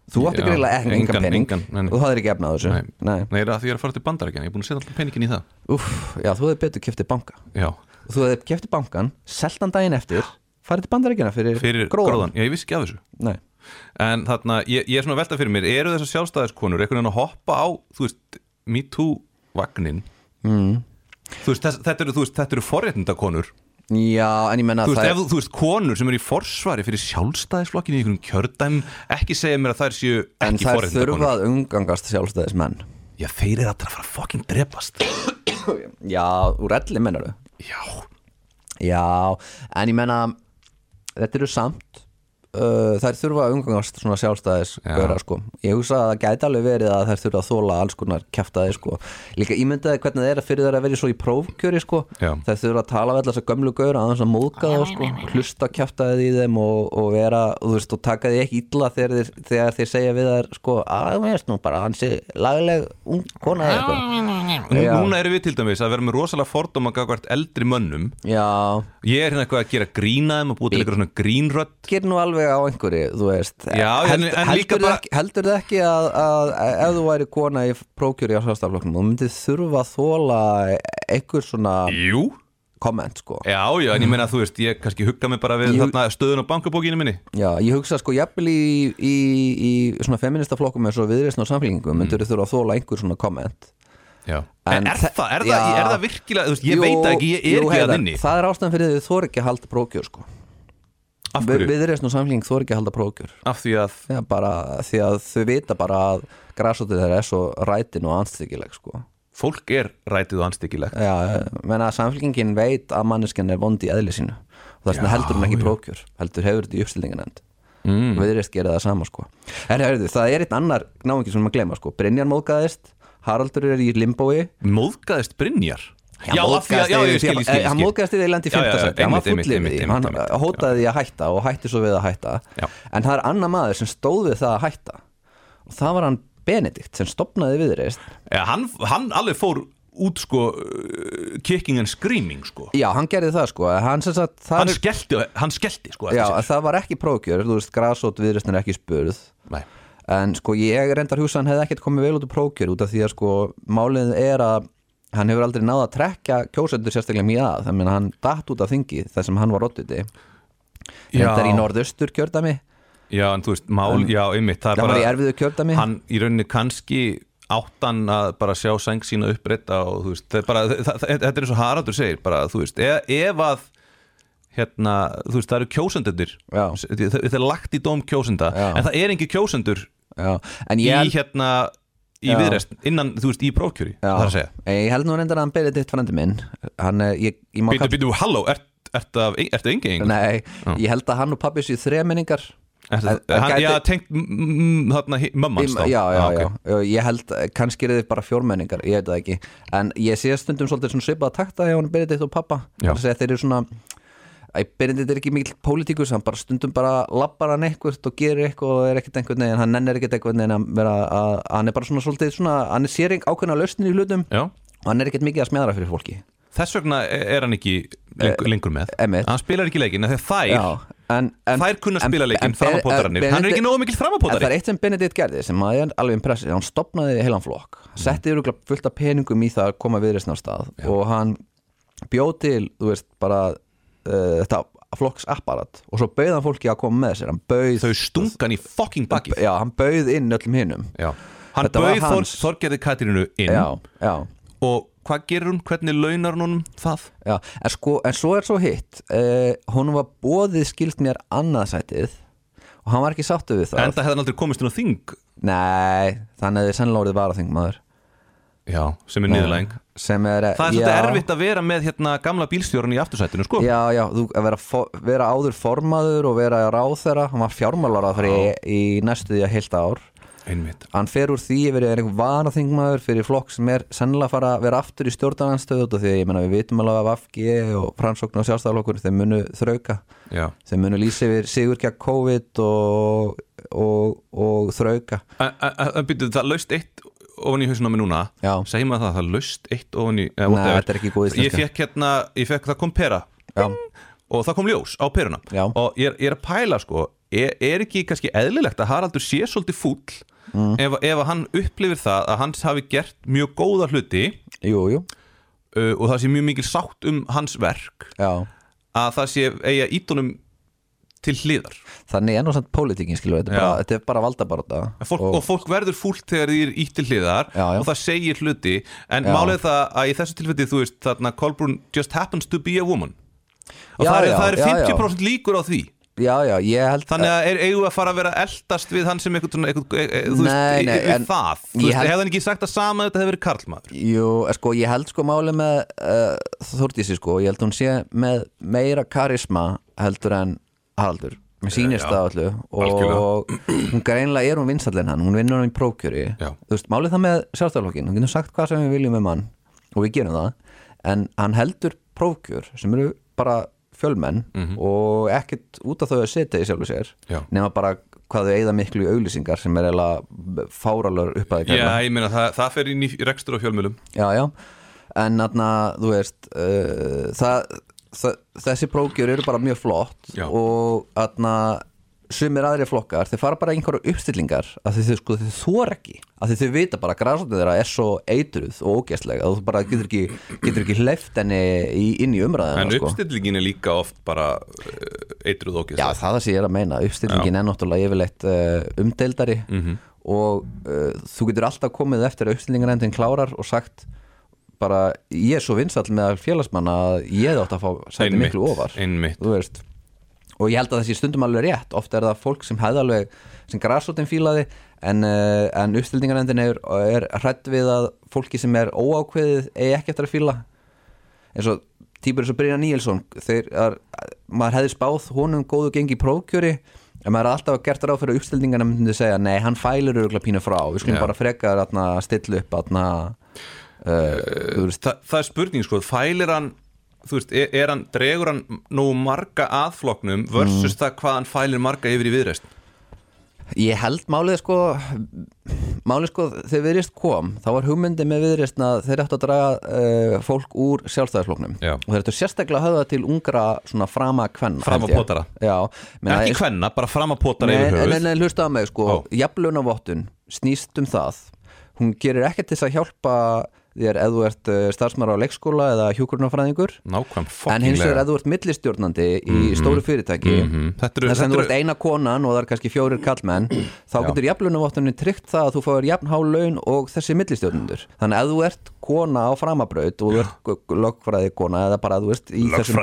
Þú átti ekki engan, engan- pening engan, og þú hafðir ekki efnað þessu. Nei, Nei. Nei, er að því ég er að fara til bandarækjan Ég er búin að setja alltaf peningin í það. Úff, já, þú hefði betur keftið banka. Já, og þú hefði keftið bankan, seltan daginn eftir farið til bandaríkjana fyrir, fyrir gróðan, gróðan Já, ég vissi ekki af þessu. Nei. En þarna, ég, ég er svona að velta fyrir mér Eru þessar sjálfstæðiskonur einhvern veginn að hoppa á Þú veist, me too vagnin mm. Þú veist, þess, þetta eru, eru forréttindakonur Já, en ég menna að það ef, þú- veist, konur sem eru í forsvari fyrir sjálfstæðisflokkinu í einhverjum kjördæm ekki segja mér að þær séu en ekki þær þurfa forréttindakonur að umgangast sjálfstæðismenn. Já, þeir eru alltaf að fara að fucking drepast. Já, úr elli mennar þau Já, Já, en ég menna þetta eru samt uh, þær þurfa að umgangast svona sjálfstæðis gauðra sko. Ég hugsa að það gæti alveg verið að þær þurfa að þóla alls konar kjaftaði sko. Líka ímyndaði hvernig það er að fyrir þær að vera svo í prófkjöri sko. Þær þurfa að tala við alltaf að gömlu gauðra aðeins að móðga þá sko hlusta kjaftaði í þeim og, og vera og veist og taka því ekki illa þegar þeir, þegar þeir segja við þær sko að veist nú bara hans er lagleg ung kona Nú. Núna erum við til dæmis að vera með rosalega fordóma gagvart eldri mönnum. Já. Ég er hérna eitthvað að gera grína þeim og búið til eitthvað svona grínrödd. ger nú alveg á einhverju, þú veist. Já, en- en líka heldur, bara- ekki, heldur þið ekki að, að, ef þú væri kona í prókjöri á sjálfstafloknum þú myndið þurfa að þóla einhver svona Jú. komment sko. Já, já, en ég meina að þú veist, ég kannski hugga mig bara við Jú. þarna stöðun á bankabókinu minni. Já, ég hugsa sko jafnvel í, í, í svona feministaflokkum eins og viðreisn og samfélingum Mm. myndur þið þurfa að þóla einhver svona komment Já. En En er þe- það, er Já. það, er það virkilega, þú veist, ég Jú, veit það ekki, ég er jú, ekki að Heiðar, inni Það er ástæðan fyrir því þið þóra ekki að halda prókjör sko Af hverju? Viðreisn og samfélingum þóra ekki að halda prókjör Af því að, Já, bara því að þau vita bara að græsótið þeirra er svo rætin og anstíkileg sko. Fólk er rætið og anstíkilegt Já, menna að samfélkingin veit að manneskjan er vond í eðli sínu. Og þess vegna heldur hún ekki já. prókjör heldur hefur þetta í uppstillinganend mm. viðreist gera það sama sko. En heyrðu, það er eitt annar náingi sem maður gleyma sko. Brynjar móðgæðist, Haraldur er í limbói. Móðgæðist Brynjar Já, að, ég skil, ég skil, hann skil. Móðgæðist í því lendi í Já, já, fymta seti hann var fullið við því, hann hótaði því að hætta og hætti svo við að hætta. En það er annar maður sem stóð við það að hætta. Og það var hann Benedikt sem stopnaði viðreist hann, hann alveg fór út sko uh, kicking and screaming sko. Já, hann gerði það sko. Hann, sagt, það hann er- skellti, hann skellti sko Já, að það var ekki prókjör, þú veist, grasót viðreistin er ekki spurð. Nei. en sko ég reyndar hann hefði ekkert komið vel út úr prókjör út af því að sko málið er að hann hefur aldrei náða að trekja kjósendur sérstaklega mjög að. Þannig að hann datt út af þingi þar sem hann var odditi reyndar í norðaustur kjördami Já, en þú veist, mál, já, einmitt það það var í erfiðu kjördami hann í rauninni kannski áttan að bara sjá sæng sína uppbreyta og þú veist, bara, það, þetta er eins og Haraldur segir, bara, þú veist, ef, ef að hérna, þú veist, það eru það það er lagt í dóm kjósenda Já. en það er engi kjósendur Já, en í hérna í viðrest, innan, þú veist, í prókjöri já, það er að segja, ég held nú reyndar að hann Benedikt frendi minn. Hann, er- ég, ég má býtu, kalla býtu, halló ert, ert, ert engin Nei, ég held að hann og pappi sér þremenningar. Ertu, En- hann, gæti- já, tengt mm, þarna hi- mömmans þá. já, já, Ah, ok. já, ég held kannski er þið bara fjórmenningar, ég veit það ekki. En ég sé stundum svolítið svona svipað að takta hjá hann Benedikt og pappa Já. Það er að segja, þeir eru svona Benedikt er ekki mikil pólitíkus, hann bara stundum bara lappar hann eitthvað og gerir eitthvað og er ekkert einhvern veginn, hann nennir ekkert einhvern veginn að vera að, hann er bara svona svolítið svona, hann er séring ákveðna lausnin í hlutum já, og hann er ekkert mikið að smjæðra fyrir fólki. Þess vegna er hann ekki lengur, lengur með. einmitt. hann spilar ekki leikin, þegar þær Já, en, en, þær kunna spila leikin en hann er ekki nógu mikil En það framapótari er eitt sem Benedikt gerði sem að ég er alveg impressið, hann stopnaði heilan flokk. Setti yfir fullt af peningum í það að koma viðreisn á stað og hann bjóð til, þú veist, bara uh, þetta flokks apparat og svo bauð hann fólki að koma með sér. Bauð, þau stungan í fucking bakið. já, hann bauð inn öllum hinnum hann bauð. Þorgerði Katrínu inn. Já, já, og hvað gerur hún, hvernig launar hún það? Já en, sko, en svo er svo hitt uh, hún var bóðið skilt mér annað sætið og hann var ekki sáttu við það. En það hefði aldrei komist inn á þing? Nei, þannig að þið sennilega orðið varaþingmaður. Já, sem er niðurlæng er, það er svolítið erfitt að vera með hérna gamla bílstjórun í aftursættinu sko. Já, já, þú að vera, fo- vera áður formaður og vera ráðherra, hann var fjármálar í, í næstu því að heilt ár. Einmitt. Hann fer úr því yfir í einhver vanaþingmaður fyrir flokk sem er sennilega að fara að vera aftur í stjórnarnanstöðu af því að ég menna við vitum alveg að VFG og Fransókn og sjálfstæðalokkur þeir munu þrauka, já. þeir munu lýsa yfir sigur gegn COVID og, og, og þrauka. En byrjuðu, það laust eitt ofan í hausinu á mig núna segjum að það, það laust eitt ofan í eh, Nei, þetta er ekki góð ég íslenska. fekk hérna, ég fekk það kom pera. Já, og það kom ljós á peruna. Já. og ég er, ég er að pæla sko er, er ekki kannski eðlilegt að Haraldur sé svolítið fúll Mm. ef, ef að hann upplifir það að hans hafi gert mjög góða hluti? Jú, jú, uh, og það sé mjög mikil sátt um hans verk? Já. Að það sé eiga ítunum til hliðar. Þannig er nú samt pólitíkin, skilur, þetta bara, þetta er bara valdabarata fólk, og, fólk verður fúlt þegar því er ítt til hliðar Já, já. og það segir hluti. En Já. málið það að í þessu tilfelli þú veist þarna Kolbrún just happens to be a woman. Og það er, það er já, já. 50% líkur á því. Já, já, ég held Þannig að er, eigum að fara að vera eldast við hann sem eitthvað, svona- eitthvað e, e, þú veist, Nei, nei, við en það? Þú veist, hann ekki sagt að sama þetta hefði verið karlmaður? Jú, eh, sko, ég held sko máli með uh, Þórdísi sko, ég held hún sé með meira karisma heldur en Haraldur mér sýnist það allu og hún greinlega er hún vinsallin hann, hún vinnur hann í prókjöri þú veist, málið það með sjálfstæðarlokkin hún getur sagt hvað sem við viljum með mann og við gerum það, en hann heldur prókjör sem eru bara fjölmenn og ekkert út af þau að setja í sjálfu sér. Já. nema bara hvað þau eigða miklu í auglýsingar sem er eiginlega fáralur upp að Já, ég meina það, það fer inn í rekstur á fjölmjölum já, já. En þarna, þú veist uh, það, þessi prógjur eru bara mjög flott Já. og þarna sumir aðri flokkar, þeir fara bara einhverju uppstillingar því þau sko, þau þor ekki því þau vita bara að græsótið þeirra er svo eitruð og ógæstlega að þú bara getur ekki, getur ekki hleyft henni í, inn í umræðina En sko. uppstillingin er líka oft bara uh, eitruð ógæst Já, það er það sem ég er að meina, uppstillingin er náttúrulega yfirleitt uh, umdeildari Mhm. og uh, þú getur alltaf komið eftir að uppstillingarendin klárar og sagt bara, ég er svo vinsall með félagsmanna að ég hefði átt að fá sæti miklu ofar og ég held að þessi stundum alveg rétt ofta er það fólk sem hefði alveg sem græsóttin fílaði en, uh, en uppstillingarendin er, er hrætt við að fólki sem er óákveðið eigi ekki eftir að fíla. Eins og típur eins og Brynja Níelsson þeir er, maður hefði spáð honum góðu gengi í prófkjöri en maður er alltaf gert ráð fyrir að uppstildingarna myndi segja nei, hann fælir öruglega pínu frá við skulum Já. bara frekar atna, stilla upp atna, uh, veist, Þa, það er spurning sko, fælir hann þú veist, er, er hann, dregur hann nú marga aðfloknum versus Mm. það hvað hann fælir marga yfir í viðreist Ég held málið sko málið sko þegar viðrist kom þá var hugmyndi með viðrist að þeir ættu að draga uh, fólk úr sjálfstæðisfloknum Já. og þeir ættu sérstaklega að höfða til ungra svona frama kvenna Fram held að ég. potara. Já, menna, ekki hvenna, bara fram að potara Nei, yfir höfuð nei, nei, hlusta á mig sko Ó. Jafnlaunavottun snýst um það hún gerir ekkert til að hjálpa þér ef þú ert uh, starfsmar á leikskóla eða hjúkurnafræðingur nákvæm en hins vegar ef þú ert millistjórnandi í stóru fyrirtæki. Þetta eru- þess að þú ert eina konan og það er kannski fjórir kallmenn þá getur jafnlaunavottunni tryggt það að þú fáir jafn há laun og þessi millistjórnendur. Þannig að þú ert kona á framabraut og þú ert lögfræði kona eða bara þú veist í þessum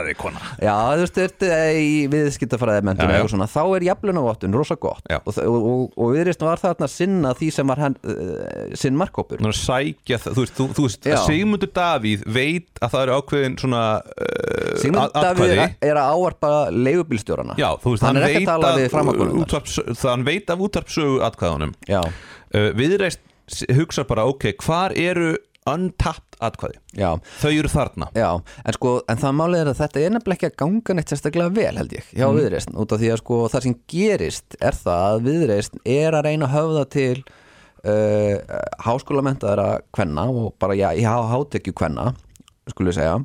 Já, þú þú ert eh, í viðskiptafræði Já, mentum já. eða svona, þá er jafnlunavottun rosa gott. Já. og, og, og, og viðrist var þarna að sinna því sem var hann, uh, sinn markkópur það, þú veist, þú, þú veist Já. Sigmundur Davíð veit að það eru ákveðin svona uh, Sigmund að- Davíð atkvæði. er að ávarpa leigubílstjórana Já, þú veist, hann, hann, er ekki veit að tala við framakonunnar útvarps, hann veit af útvarpsögu atkvæðunum Já, uh, Viðreist s- hugsa bara, ok, hvar eru untapped atkvæði? já, Þau eru þarna já en sko, en það málið er að þetta er nefnilega ekki að ganga neitt sérstaklega vel held ég, hjá mm. viðreist út af því að sko, það sem gerist er það að viðreist er að reyna að höfða til uh, háskólamentaðara kvenna og bara já, já hátekju kvenna skulle ég segja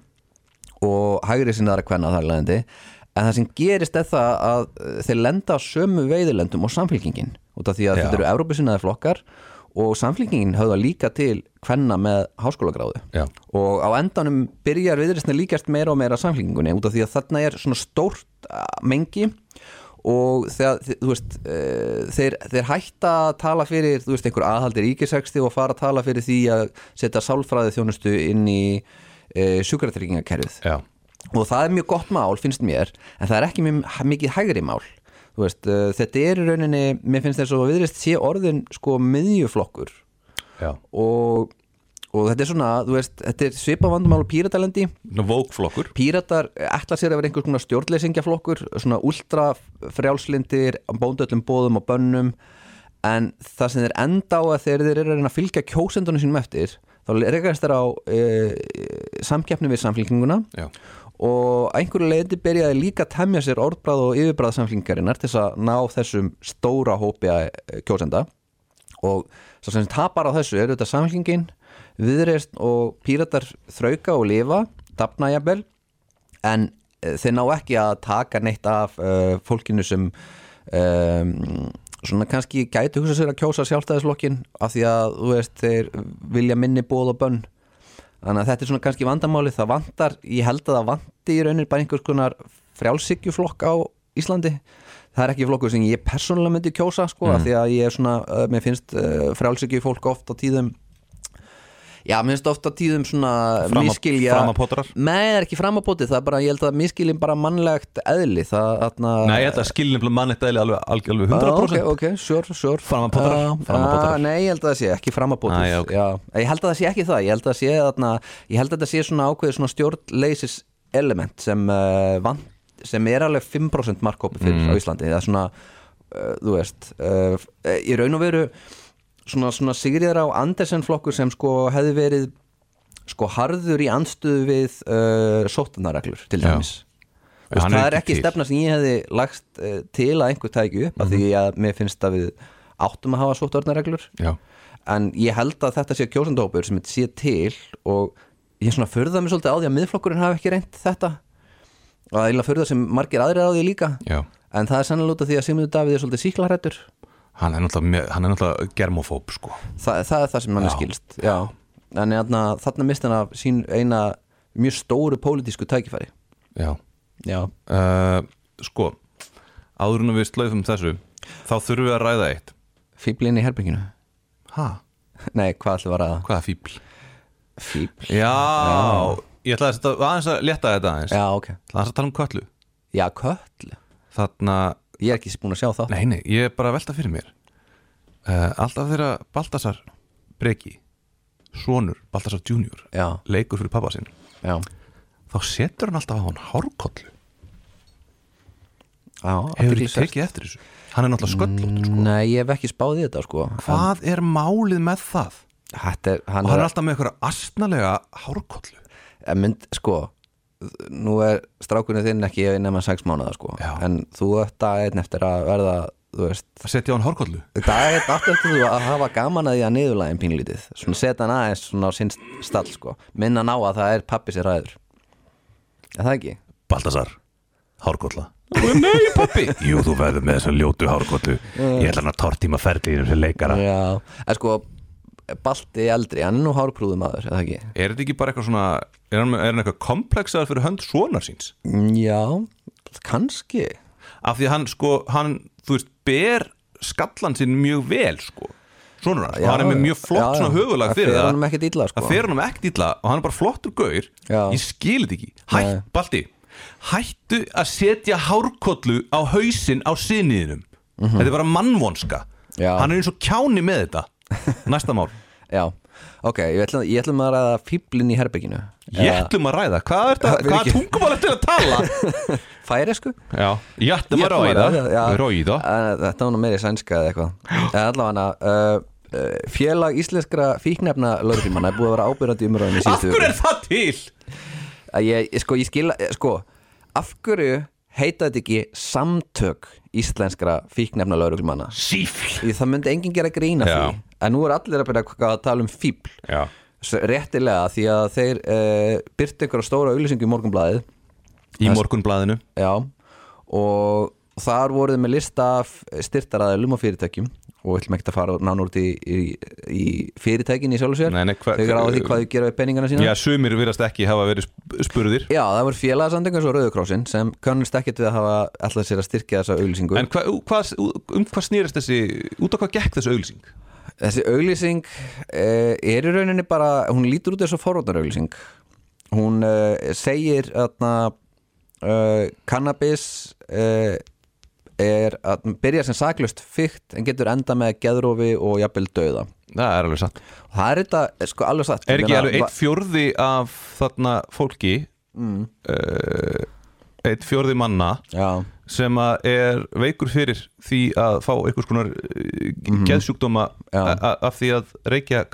og hægri sinnaðara kvenna þar leðandi en það sem gerist er það að uh, þeir lenda á sömu veiðilendum og samfélkingin út af því að Já. þetta eru Evrópusinnaði flokkar og samfélkingin höfða líka til kvenna með háskólagráðu Já. og á endanum byrjar viðreistna líkast meira og meira samfélkingunni út af því að þarna er svona stórt uh, mengi og þegar, veist uh, þeir, þeir hætta að tala fyrir veist, einhver aðhaldir ríkisæksti og fara að tala fyrir því að setja sálfræði þjónustu inn í uh, sjúkratryggingakerfið. Og það er mjög gott mál finnst mér en það er ekki mjög mikið hægri mál. Veist, uh, þetta er í rauninni mér finnst þess að viðreist sé orðin sko miðjuflokkur. Já. Og, og þetta er svona þú veist, þetta er svipað vandamál og píratalendi. Nú, Vókflokkur. Píratar ætla sér að vera einhvers konar stjórnleysingjaflokkur svona últra frjálslindir bóndöllum bóðum og bönnum. En það sem þeir enda á að þeir eru að reyna að fylgja kjósendunum sínum eftir þá rekast þeir á e, samkeppni við samfélkinguna Já, og einhverju leiti byrjaði líka að temja sér orðbræð og yfirbræð samfélkingarinnar til að ná þessum stóra hópi að kjósenda. Og svo sem tapar á þessu eru þetta samfélkingin, viðreist og píratar þrauka og lifa dafna jafnvel en eh, þeir ná ekki að taka neitt af uh, fólkinu sem um, svona kannski gæti hugsa sér að kjósa sjálfstæðislokkin af því að þú veist þeir vilja minni bóð og bönn. Þannig að þetta er svona kannski vandamáli það vantar, ég held að það vanti í raunir bara einhvers konar frjálsíkjuflokk á Íslandi. Það er ekki flokkur sem ég persónulega myndi kjósa sko, af því að ég er svona, mér finnst frjálsíkjufólk oft á tíðum já, mér finnst oft á tíðum svona Fram að- miskilja framapotrar? Nei, það er ekki framapótið, það er bara, ég held að miskiljum bara mannlegt eðli það, þarna Nei, ég held að skilinum mannlegt eðli alveg, alveg, alveg 100% Ah, Ok, ok, sure, sure Framapótrar, Já, framapótrar. já, Nei, ég held að það sé ekki framapótið Nei, ok. Já, Ég held að það sé ekki það Ég held að, sé, þarna, ég held að þetta sé svona ákveðið svona stjórnleysis element sem uh, vant sem er alveg 5% markkópi fyrir Mm. á Íslandi það er svona, uh, þú veist uh, í raun og veru svona, svona Sigriðar á Andersen flokkur sem sko hefði verið sko harður í anstuðu við uh, sóttanarreglur til dæmis. Er það er ekki til. stefna sem ég hefði lagst uh, til að einhver tæki upp mm Mhm. -hmm. því að mér finnst að við áttum að hafa sóttanarreglur Já, en ég held að þetta sé kjósandahópur sem þetta sé til og ég svona förða mig svolítið á því að miðflokkurinn hafi ekki reynt þetta. Og það er eiginlega förða sem margir aðrir á því líka. Já. En það er sannlega út af því að Sigmundur Davíð er svolítið síklarættur Hann er náttúrulega, mjög- hann er náttúrulega germofób sko. Þa, það er það sem hann er Já. skilst já. en þarna, þarna misti hann af sín eina mjög stóru pólitísku tækifæri. Já. Já, uh, Sko, áður en við slöfum þessu þá þurfum við að ræða eitt. Fíblinn í herbygginu Ha? nei, hvað ætlum við að ræða? Hvaða fíbl? fíbl, Já, ég ætlaði að, að létta þetta aðeins. Já, ok. Það er að tala um köllu já, köll, Þarna, ég er ekki búin að sjá það nei, nei, ég er bara að velta fyrir mér. Uh, Alltaf þegar Baltasar Breki Sonur Baltasar Junior já, leikur fyrir pappa sinn já, þá setur hann alltaf á hann hárkollu. Já Hefur athyglisvert. tekið eftir þessu? Hann er náttúrulega sköllótt sko. nei, ég hef ekki spáð í þetta sko. Hvað er málið með það? Þetta er, Og hann hann er alltaf með eitthvað astnalega hárkollu. Mynd, sko nú er strákunni þinn ekki nema sex mánuða sko. Já. en þú ert að einn eftir að verða þú veist, Það setja á hann hárkollu. það er aftur eftir þú að hafa gaman að því að niðurlægin pínlítið svona setja hann aðeins svona á sinn stall sko. Minna ná að það er pappi sér ræður. Er það ekki? Baltasar, hárkolla. Nei pappi Jú, þú verður með þessa ljótu hárkollu. Ég ætla hann að tortíma ferðinu sem leikara. Já, en sko Balti eldri, hann er nú hárprúðum aður, er það ekki? Er þetta ekki bara eitthvað svona Er hann, er hann eitthvað komplexaður fyrir hönd svonar síns? Já, kannski Af því hann sko, hann, þú veist, ber skallan sinn mjög vel sko hans, og hann er með mjög flott já, já. svona höfulag fyrir Það það fer hann illa sko ekkert illa og hann er bara flottur gaur Já. Ég skil þetta ekki Hætt. Balti Hættu að setja hárkollu á hausinn á sinniðinum Þetta er bara mannvonska. Já. Hann er eins og kjáni með þetta Næsta mál. Já, ok, ég ætlum, ég ætlum að ræða fíblin í herbygginu Ég ætlum að ræða, hvað er Það hvað ekki- tungumál er til að tala? Færi sko Já, ég ætlum að ræða. Ræða Þetta var nú meiri sænska eða eitthvað. Allavega uh, uh, Félag íslenskra fíknefna lögreglumanna er búið að vera ábyrjandi umröðin í Af síðustu hverju viku. er það til? ég, sko, ég skil, eh, sko af hverju heita þetta ekki samtök íslenskra fíknefna lauruglumanna Sífl. Því það myndi enginn gera grína því en nú er allir að byrja að tala um fíbl Já, réttilega því að þeir uh, byrtu ykkur stóra auglýsingu í morgunblæðið í morgunblaðinu. Já. Og þar voruð með lista styrtaraðilum og fyrirtækjum. Og við ætlum ekki að fara nánur út í, í, í fyrirtækin í sjálf og sér hva- þegar á því hvað þau gera við peningana sína. Já, sumir virðast ekki hafa verið sp- spurðir. Já, það voru félagsamtöngum svo Rauðukrossin sem kannast ekkert við að hafa alltaf sér að styrkja þessa auglýsingu. En hva, hvað, um hvað snýrist þessi út af hvað gekk þessu auglýsing? Þessi auglýsing eh, er í rauninni bara, hún lítur út þessu forrótnar auglýsing Hún eh, segir að uh, cannabis eh, er að byrja sem saklust fykt en getur enda með geðrófi og jafnvel dauða. Það er alveg satt. Það er þetta eh, sko alveg satt. Er ekki alveg eitt fjórði af þarna fólki mm. Eitt fjórði manna Já, sem er veikur fyrir því að fá einhvers konar uh, geðsjúkdóma af því að reykja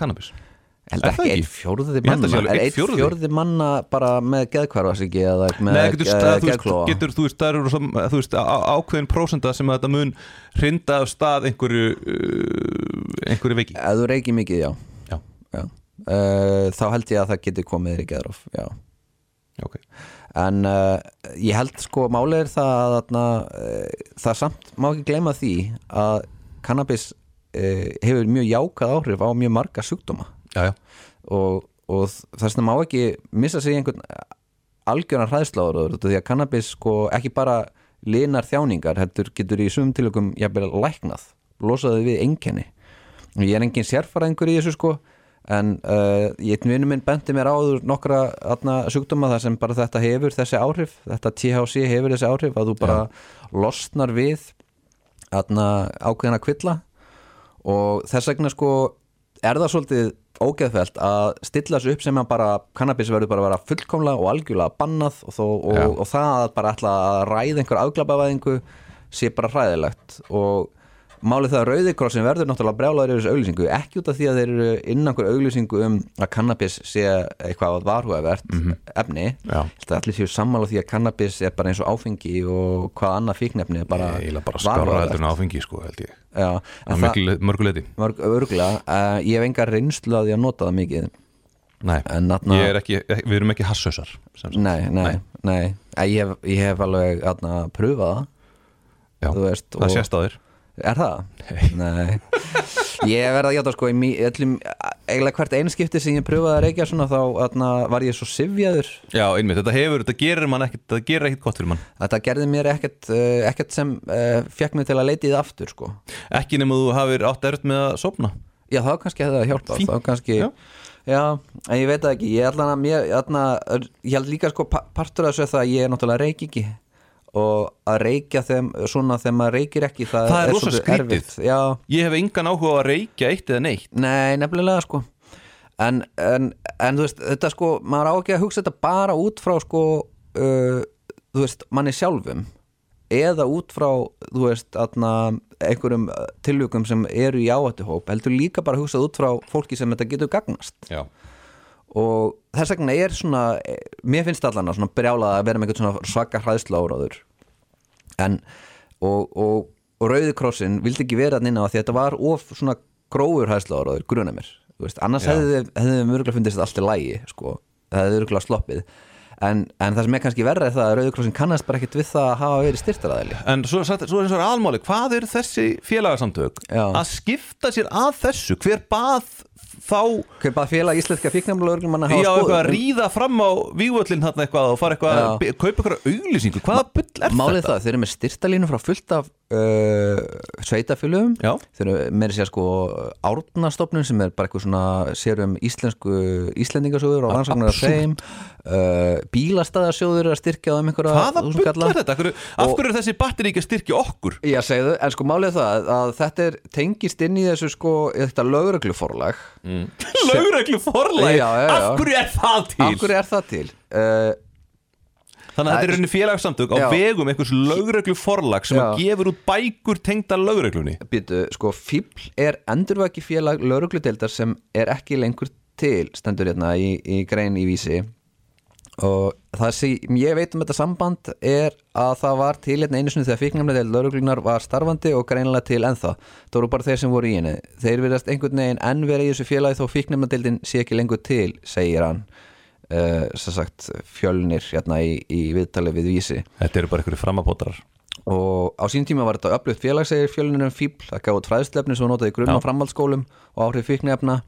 held ekki ekki? fjórði Ég held að manna. sé alveg er einn fjórði. fjórði manna bara með geðkvarfas ekki eða með Nei, getur, eh, þú, veist, það eru þú veist, ákveðin prósenda sem þetta mun hrinda af stað einhverju uh, einhverju veiki. Ef þú reykir mikið, já, Já, já. Uh, þá held ég að það getur komið þér í geðróf já. ok en uh, ég held sko málið er það að uh, það samt má ekki gleyma því að cannabis uh, hefur mjög jákað áhrif á mjög marga sjúkdóma. Já, já, og, og þess vegna má ekki missa sig einhvern algjöran hræðsláður því að cannabis sko ekki bara linar þjáningar, heldur getur í sumum tilökum jafnvel læknað losaði við einkenni. Ég er engin sérfæraðingur í þessu sko en uh, ég vinnu minn benti mér áður nokkra atna, sjúkdóma þar sem bara þetta hefur þessi áhrif þetta THC hefur þessi áhrif að þú bara losnar við atna, ákveðina kvilla. Og þess vegna sko er það svolítið ógeðfælt að stilla þessu upp sem að bara kannabis verður bara að vera fullkomlega og algjörlega bannað og, þó, og, og það að bara ætla að ræða einhver afglapavæðingu sé bara hræðilegt. Og málið það að Rauðikrossin verður náttúrulega brjálaður yfir þessu auglýsingu ekki út af því að þeir eru innan einhver auglýsingu um að kannabis sé eitthvað varhugavert efni. Ég held að allir séu sammála því að kannabis er bara eins og áfengi og hvað annað fíknefni er bara Ég er bara varhugavert. heldur en áfengi sko held ég. Já, það miklu- mörgu leiti mörg örgulega uh, ég hef enga reynslu að því að nota það mikið. Nei, ég er ekki, við erum ekki hassösar sagt. nei, nei, nei, Æ, ég, hef, ég hef alveg pröfað það. Já, þú veist, það sést á þér Er það? Nei Ég verð að játa sko í öllum, eiginlega hvert einskipti sem ég pröfaði að reykja svona þá atna, var ég svo sifjaður Já, einmitt, þetta hefur, þetta gerir mann ekkit þetta gerir ekkit gott fyrir mann Þetta gerði mér ekkert, uh, ekkert sem uh, fekk mig til að leita í það aftur sko Ekki nema þú hafir átt erut með að sopna Já, þá kannski hefði það hjálpað Fínt. þá kannski, Já. já. en ég veit ekki ég, ætla að, mér, ég held líka sko pa- partur af þessu er það að ég er náttúrulega reyk ekki og að reykja þeim svona þegar maður reykir ekki það, Það er rosa svolítið erfitt. Já, Ég hef engan áhuga á að reykja eitt eða neitt. Nei, nefnilega sko. En, en, en þú veist, þetta sko maður á ekki að hugsa þetta bara út frá sko uh, þú veist, manni sjálfum. Eða út frá, þú veist atna, einhverjum tilvíkum sem eru í áhættuhóp, heldur líka bara að hugsa út frá fólki sem þetta getur gagnast. Já, og þess vegna er svona eh, mér finnst allan að svona brjálað að vera með einhvern svona svaka hræðsla áráður en og, og, og Rauðikrossin vildi ekki vera þannig á því að þetta var of svona grófur hræðsla áráður, gruna mér. Veist, annars hefði þið mörgulega fundist þetta allt í lægi sko, það hefði mörgulega sloppið. En, en það sem er kannski er það að Rauðikrossin kannast bara ekkit við það að hafa verið styrtaraðili En svo, svo er eins og almáli, hvað eru þessi félagasamtök Já. að skipta sér að þessu? Hver bað þá bara félag íslenska fíknæmlega manna Já, eitthvað að ríða fram á vígvöllin hann eitthvað og fara eitthvað að kaupa eitthvað auglýsingu. Hvaða bull er Málið þetta? það, þeir eru með styrtalínu frá fullt af uh, sveitafélögum Já. þeir eru með sér sko árnastofnun sem er bara eitthvað svona sérum íslensku íslendingasjóður og rannsóknar af þeim uh, bílastæðarsjóður er að styrkja um einhverja Hvaða kalla. er þetta? Hverju, af hverju er þessi batteri ekki að styrkja okkur? Já, segðu, en sko málið það að þetta er tengist inn í þessu sko þetta lögregluforlag Lögreglu forlæg, Já, já, já. af hverju er það til? Af hverju er það til? Uh, Þannig að þetta er rauninni félagsamtök á Já. vegum einhvers lögreglu forlag sem að Já. gefur út bækur tengda lögreglunni Býtu, sko, FIBL er endurvæki félag laurugludeildar sem er ekki lengur til, stendur hérna í, í grein í vísi og það sem ég veit um þetta samband er að það var til hérna einu sinni þegar fíknæmlega deil lauruglunar var starfandi og greinilega til ennþá. Það voru bara þeir sem voru í henni. Þeir verðast einhvern veginn enn vera í þessu félagi þó fíknæmlega deildin sé ekki lengur til segir hann. Uh, sagt fjölnir hérna í, í viðtali við vísi. Þetta eru bara einhverju framapótarar og á sín tíma var þetta öflugt félag segir fjölunum fíbl, það gaf út fræðslefni sem notaði grunn og framhaldsskólum og áhrif fíknefna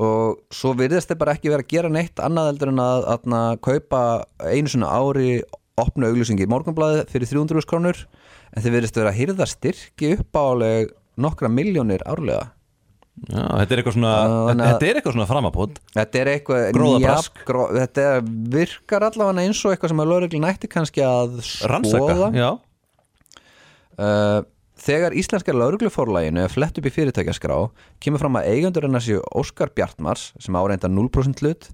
og svo virðist þeir bara ekki vera að gera neitt annað heldur en að, að, að kaupa einu svona ári opna auglýsingi í morgunblæði fyrir 300 krónur. En þeir virðist vera að hýrða styrki upp áleg nokkra miljónir árlega. Já, þetta er eitthvað svona, þannig að- þetta er eitthvað svona framapót Þetta er eitthvað Gróðabrask. Gró, Þetta virkar allavega eins og eitthvað sem að lögreglun ætti kannski að Rannsaka, skoða. já. Uh, þegar íslenska laurugluforlæginu er flett upp í fyrirtækjaskrá kemur fram að eigendur hennar séu Óskar Bjartmars sem áreinda 0% hlut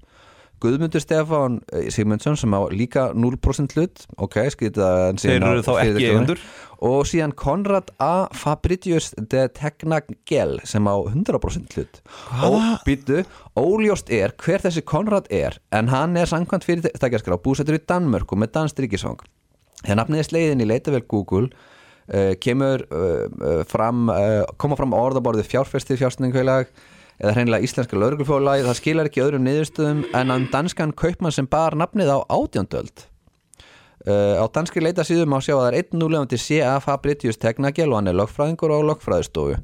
Guðmundur Stefán eh, Sigmundsson sem á líka 0% hlut ok, að hann sé Þeir eru þá ekki eigendur. Og síðan Konrad A. Fabritius de Tegnagel sem á 100% hlut. Og býtu, óljóst er hver þessi Konrad er en hann er samkvæmt fyrirtækjaskrá búsettur í Danmörku með danst ríkisvang þegar nafnið er sleiðin í leitavel Google kemur uh, uh, fram koma fram orðaborðið fjárfestið fjárstæðingfélag eða hreinlega íslenska lauruglufólagi það skilar ekki öðrum niðurstöðum en að danskan kaupmann sem bar nafnið á átjóndöld Uh, á danski leita síðum má sjá að það er einn núlefandi C.A. Fabritius Tegnagel og hann er lögfræðingur á lögfræðistofu.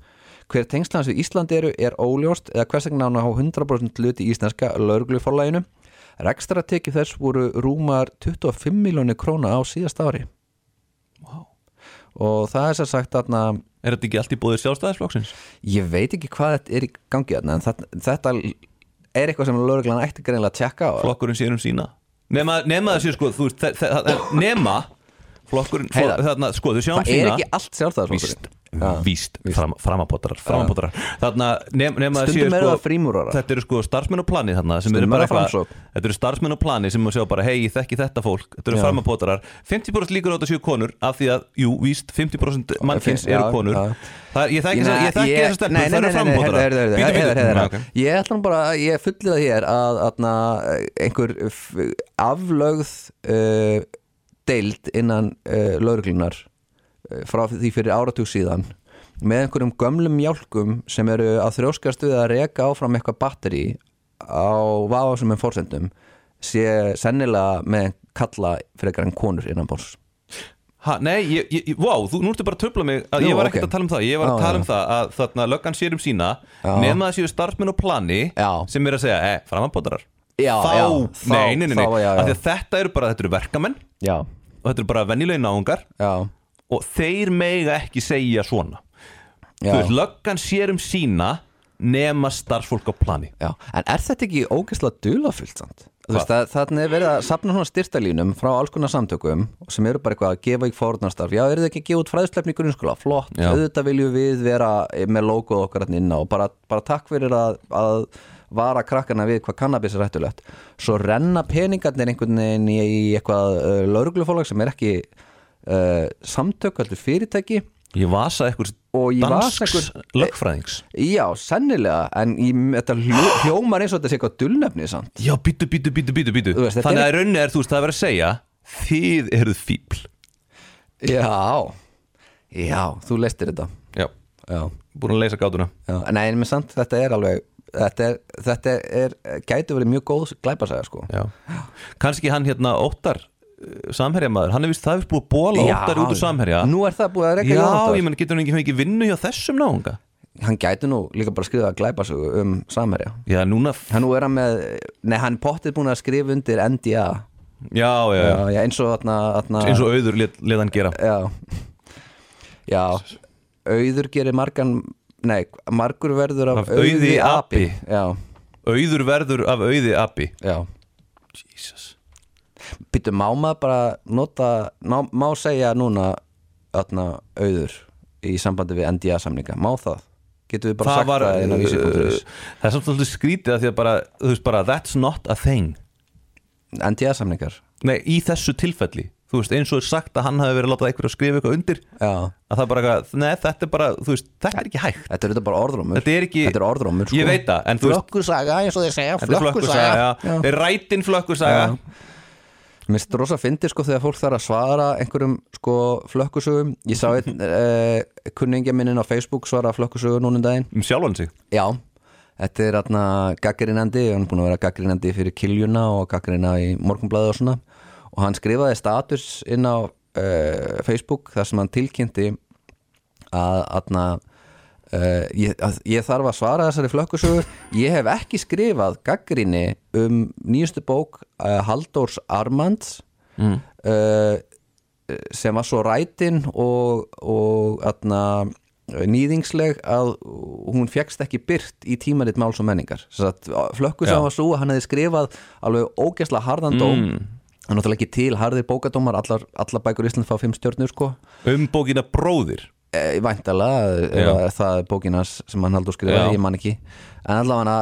Hver tengslans við Ísland eru er óljóst eða hvers vegna hann á 100% hluti í íslenska lögregluforlæginu. Rekstra tekið þess voru rúmar 25 miljónir króna á síðast ári. Og það er sér sagt að Er þetta ekki allt í búið sjálfstæðisflokksins? ég veit ekki hvað þetta er í gangi þarna, en þetta, þetta er eitthvað sem lögreglan ætti greinlega að tjekka á. Flokkurinn sér um sína Nema, nema þessi sko, þú veist Nema flokkurinn, Heiðar. flok, þarna, sko, þau sjáum það er sína ekki allt sjálfstæðarflokkurinn víst, víst, fram, framapótarar, þarna nef, séu stundum eru sko, það frímúrara þetta eru sko starfsmenn og planið þetta eru starfsmenn og planið sem sjá bara, hei, ég þekki þetta fólk. Þetta eru Já. framapótarar, 50% líkur á þetta séu konur af því að, jú, víst, 50% mannkins Já, eru konur. já. það ég þekki, þessar Nei, það eru Já, ok. Ég ætla nú bara, ég fulli það hér að atna, einhver f- aflögð uh, deild innan lauruglunar frá því fyrir áratug síðan með einhverjum gömlum hjálkum sem eru að þrjóskast við að reka áfram eitthvað batteri á vafasumum fórsendum sé sennilega með kalla frekar en konur innan bórs Ha, nei, ég, ég, vá, þú nú ertu bara að tröfla mig að Nú, ég var ekkert að tala um það. Ég var að Já, tala já. um það að þarna löggan sér um sína Já. nema séu starfsmenn og plani Já. sem er að segja, eh, framabótarar Já, þá, já, nei, nei, nei, nei. þá, já, já. Að þetta eru bara, þetta eru verkamenn Já, og þetta eru bara venjulegi náungar. Já, og þeir mega ekki segja svona já. þú veist, löggan sér um sína nema starfsfólk á plani Já, en er þetta ekki ógeðslega dulafullt samt? Þú veist, þannig er verið að sapna svona styrtalínum frá alls konar samtökum sem eru bara eitthvað að gefa í fórnarstarf Já, eru þið ekki að gefa út fræðslefni í grunnskóla? Flott, Já. auðvitað viljum við vera með logoð okkar hann inn á og bara, bara takk fyrir að, að vara krakkana við hvað kannabis er hættulegt Svo renna peningarnir einhvern veginn í, eitthvað uh, lauruglufólag sem er ekki uh, samtök, heldur fyrirtæki. Ég vasa eitthvað dansks lögfræðings. Já, sennilega, en í, þetta hljó, hljómar eins og þetta sé eitthvað dulnefni samt. Já, býtu, býtu, býtu, býtu, býtu veist, þannig er- að í rauninni er þú veist, það er verið að segja þið eruð fíbl Já, já, þú leistir þetta. Já, Já, búin að leysa gátuna. Já. Nei, en með samt, þetta er alveg Þetta er, þetta er gæti verið mjög góð glæpasaga sko. Já. kannski hann hérna Óttar samherja maður, hann er vist, það er búið að bóla Óttar út úr samherja. Nú er það búið að reyka Já, Jónatan. ég menn getur hann ekki fengið vinnu hjá þessum náunga? Hann gæti nú líka bara skrifa glæpasögu um samherja. Já, núna, Hann nú er hann með, nei hann pottið búin að skrifa undir NDA já, já, já, Já, já eins og þarna, þarna eins og auður let, let hann gera. Já. Já, auður gerir margan Nei, margur verður af, Af auði api. Já, Auður verður af auði api já. Jesus Býttu, má maður bara nota má, má segja núna öðna auður í sambandi við NDA samninga, má það? Getum við bara Það sagt var, það inn á vísi.is uh, það er svolítið skrítið að því að bara, þú veist bara, that's not a thing. NDA samningar? Nei, í þessu tilfelli. Þú veist, eins og er sagt að hann hafi verið að láta eitthvað að skrifa eitthvað undir Já, að það bara, nei, þetta er bara, veist, þetta er ekki hægt. Þetta er bara orðrómur. Þetta er ekki- Þetta er orðrómur sko. Ég veit það, en Flökkusaga, eins og þeir segja já, Þetta er rætin flökkusaga Mér finnst rosa fyndi sko þegar fólk þarf að svara einhverjum sko flökkusögum. Ég sá einn eh, kunningja minnin á Facebook svara flökkusögu núna um daginn. Um sjálfan sig? Já, þetta er atna gaggrinandi, hann er búin að vera gaggrinandi fyrir kiljuna og gaggrina í morgunblæði og svona. Og hann skrifaði status inn á uh, Facebook þar sem hann tilkynnti að atna uh, ég, að ég þarf að svara þessari flökkusögu ég hef ekki skrifað gaggrinni um nýjustu bók uh, Halldórs Armands mm. sem var svo rætin og, og atna, nýðingsleg að hún fegst ekki byrt í tímaritt máls og menningar flökku sem Já. var svo að hann hefði skrifað alveg ógeðslega harðan dóm mm. hann er náttúrulega ekki til harðir bókadómar allar, allar bækur í Ísland fá fimm stjörnur sko um bókina Bróðir e, væntalega, Já. eða það er bókinas sem hann haldur skrifa, ég man ekki. En allavega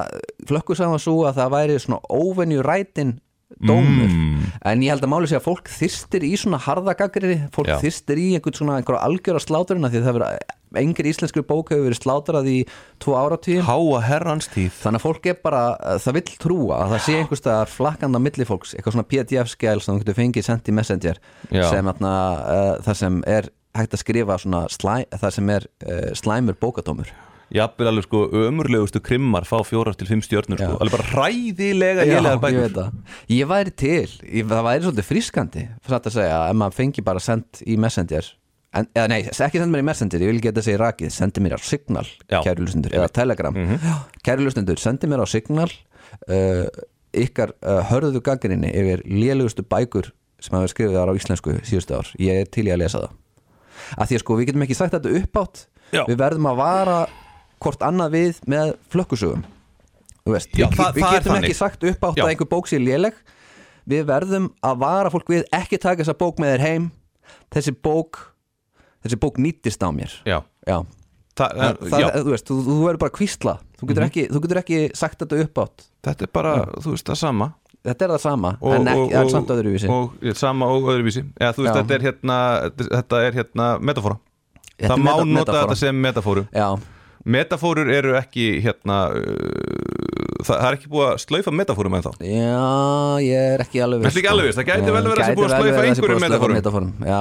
flökku sem var svo að það væri svona óvenju rætin dómur, Mm. en ég held að máli sé að fólk þyrstir í svona harðagagrið fólk Já. þyrstir í einhvern svona einhverja algjöra sláturina því að það verið engri íslenskri bók hefur verið slátrað í tvo áratíðin Háa herrans tíð. Þannig að fólk er bara, það vill trúa að það sé einhvers staðar flakkanda milli fólks. Eitthvað svona pdf-skjæl sem þú getur fengið sendt í messenger sem atna, uh, það sem er hægt að skrifa svona slæ, það sem er uh, slæmur bókadómur. Jafnvel alveg sko ömurlegustu krimmar fá fjórar til fimm stjörnur sko. Já. Alveg bara hræðilega Já, lélegar ég bækur veit það. Ég væri til, ég, það væri svolítið frískandi satt að segja, ef maður fengi bara sendt í messenger. En, eða nei, ekki senda mér í messenger, ég vil geta segja rakið sendi mér á signal, Já. kæru lustendur eða telegram, Já, kæru lustendur sendi mér á signal uh, ykkar uh, hörðu gaggrinni yfir lélugustu bækur sem hafa skrifið þar á íslensku síðustu ár, ég er til í að lesa það að því að sko, við getum ekki sagt þetta uppátt Já. við verðum að vara hvort annað við með flökkusögum. Veist, Já, við, það- við það er getum ekki sagt upp átt Já. að einhver bók sé léleg. Við verðum að vara fólk við ekki taka þessa bók með þér heim. Þessi bók þessi bók nýttist á mér. Já, já, það, þú veist, þú, þú verður bara kvísla. Þú getur, ekki, þú getur ekki sagt þetta upp átt þetta er bara, þú veist, það sama þetta er það sama, en ekki, það er samt öðruvísi. og, og, sama og öðruvísi. Þú veist, þetta er hérna þetta er hérna metafóra Þetta það er má meta- nota metafóra. þetta sem metafóru já, metafórur eru ekki hérna uh, það, það er ekki búið að slaufa metafórum en þá já, ég er ekki alveg viss? Það gæti vel verið að sé búið að slaufa einhverjum metafórum. metafórum já,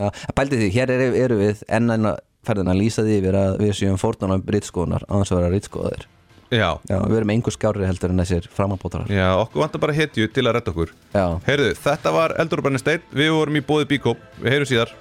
Já. Pældi því, hér eru, eru við enn að ferðin að lýsa því yfir að við séum fórnum rítskóðunar á þess að vera rítskóðir já, já, við erum engu skárri heldur en þessir framabótarar já, okkur vantar bara hetju til að redda okkur. Já, Heyrðu, þetta var Eldur og Brennisteinn Við vorum í bóði Bíkó. Við heyrum síðar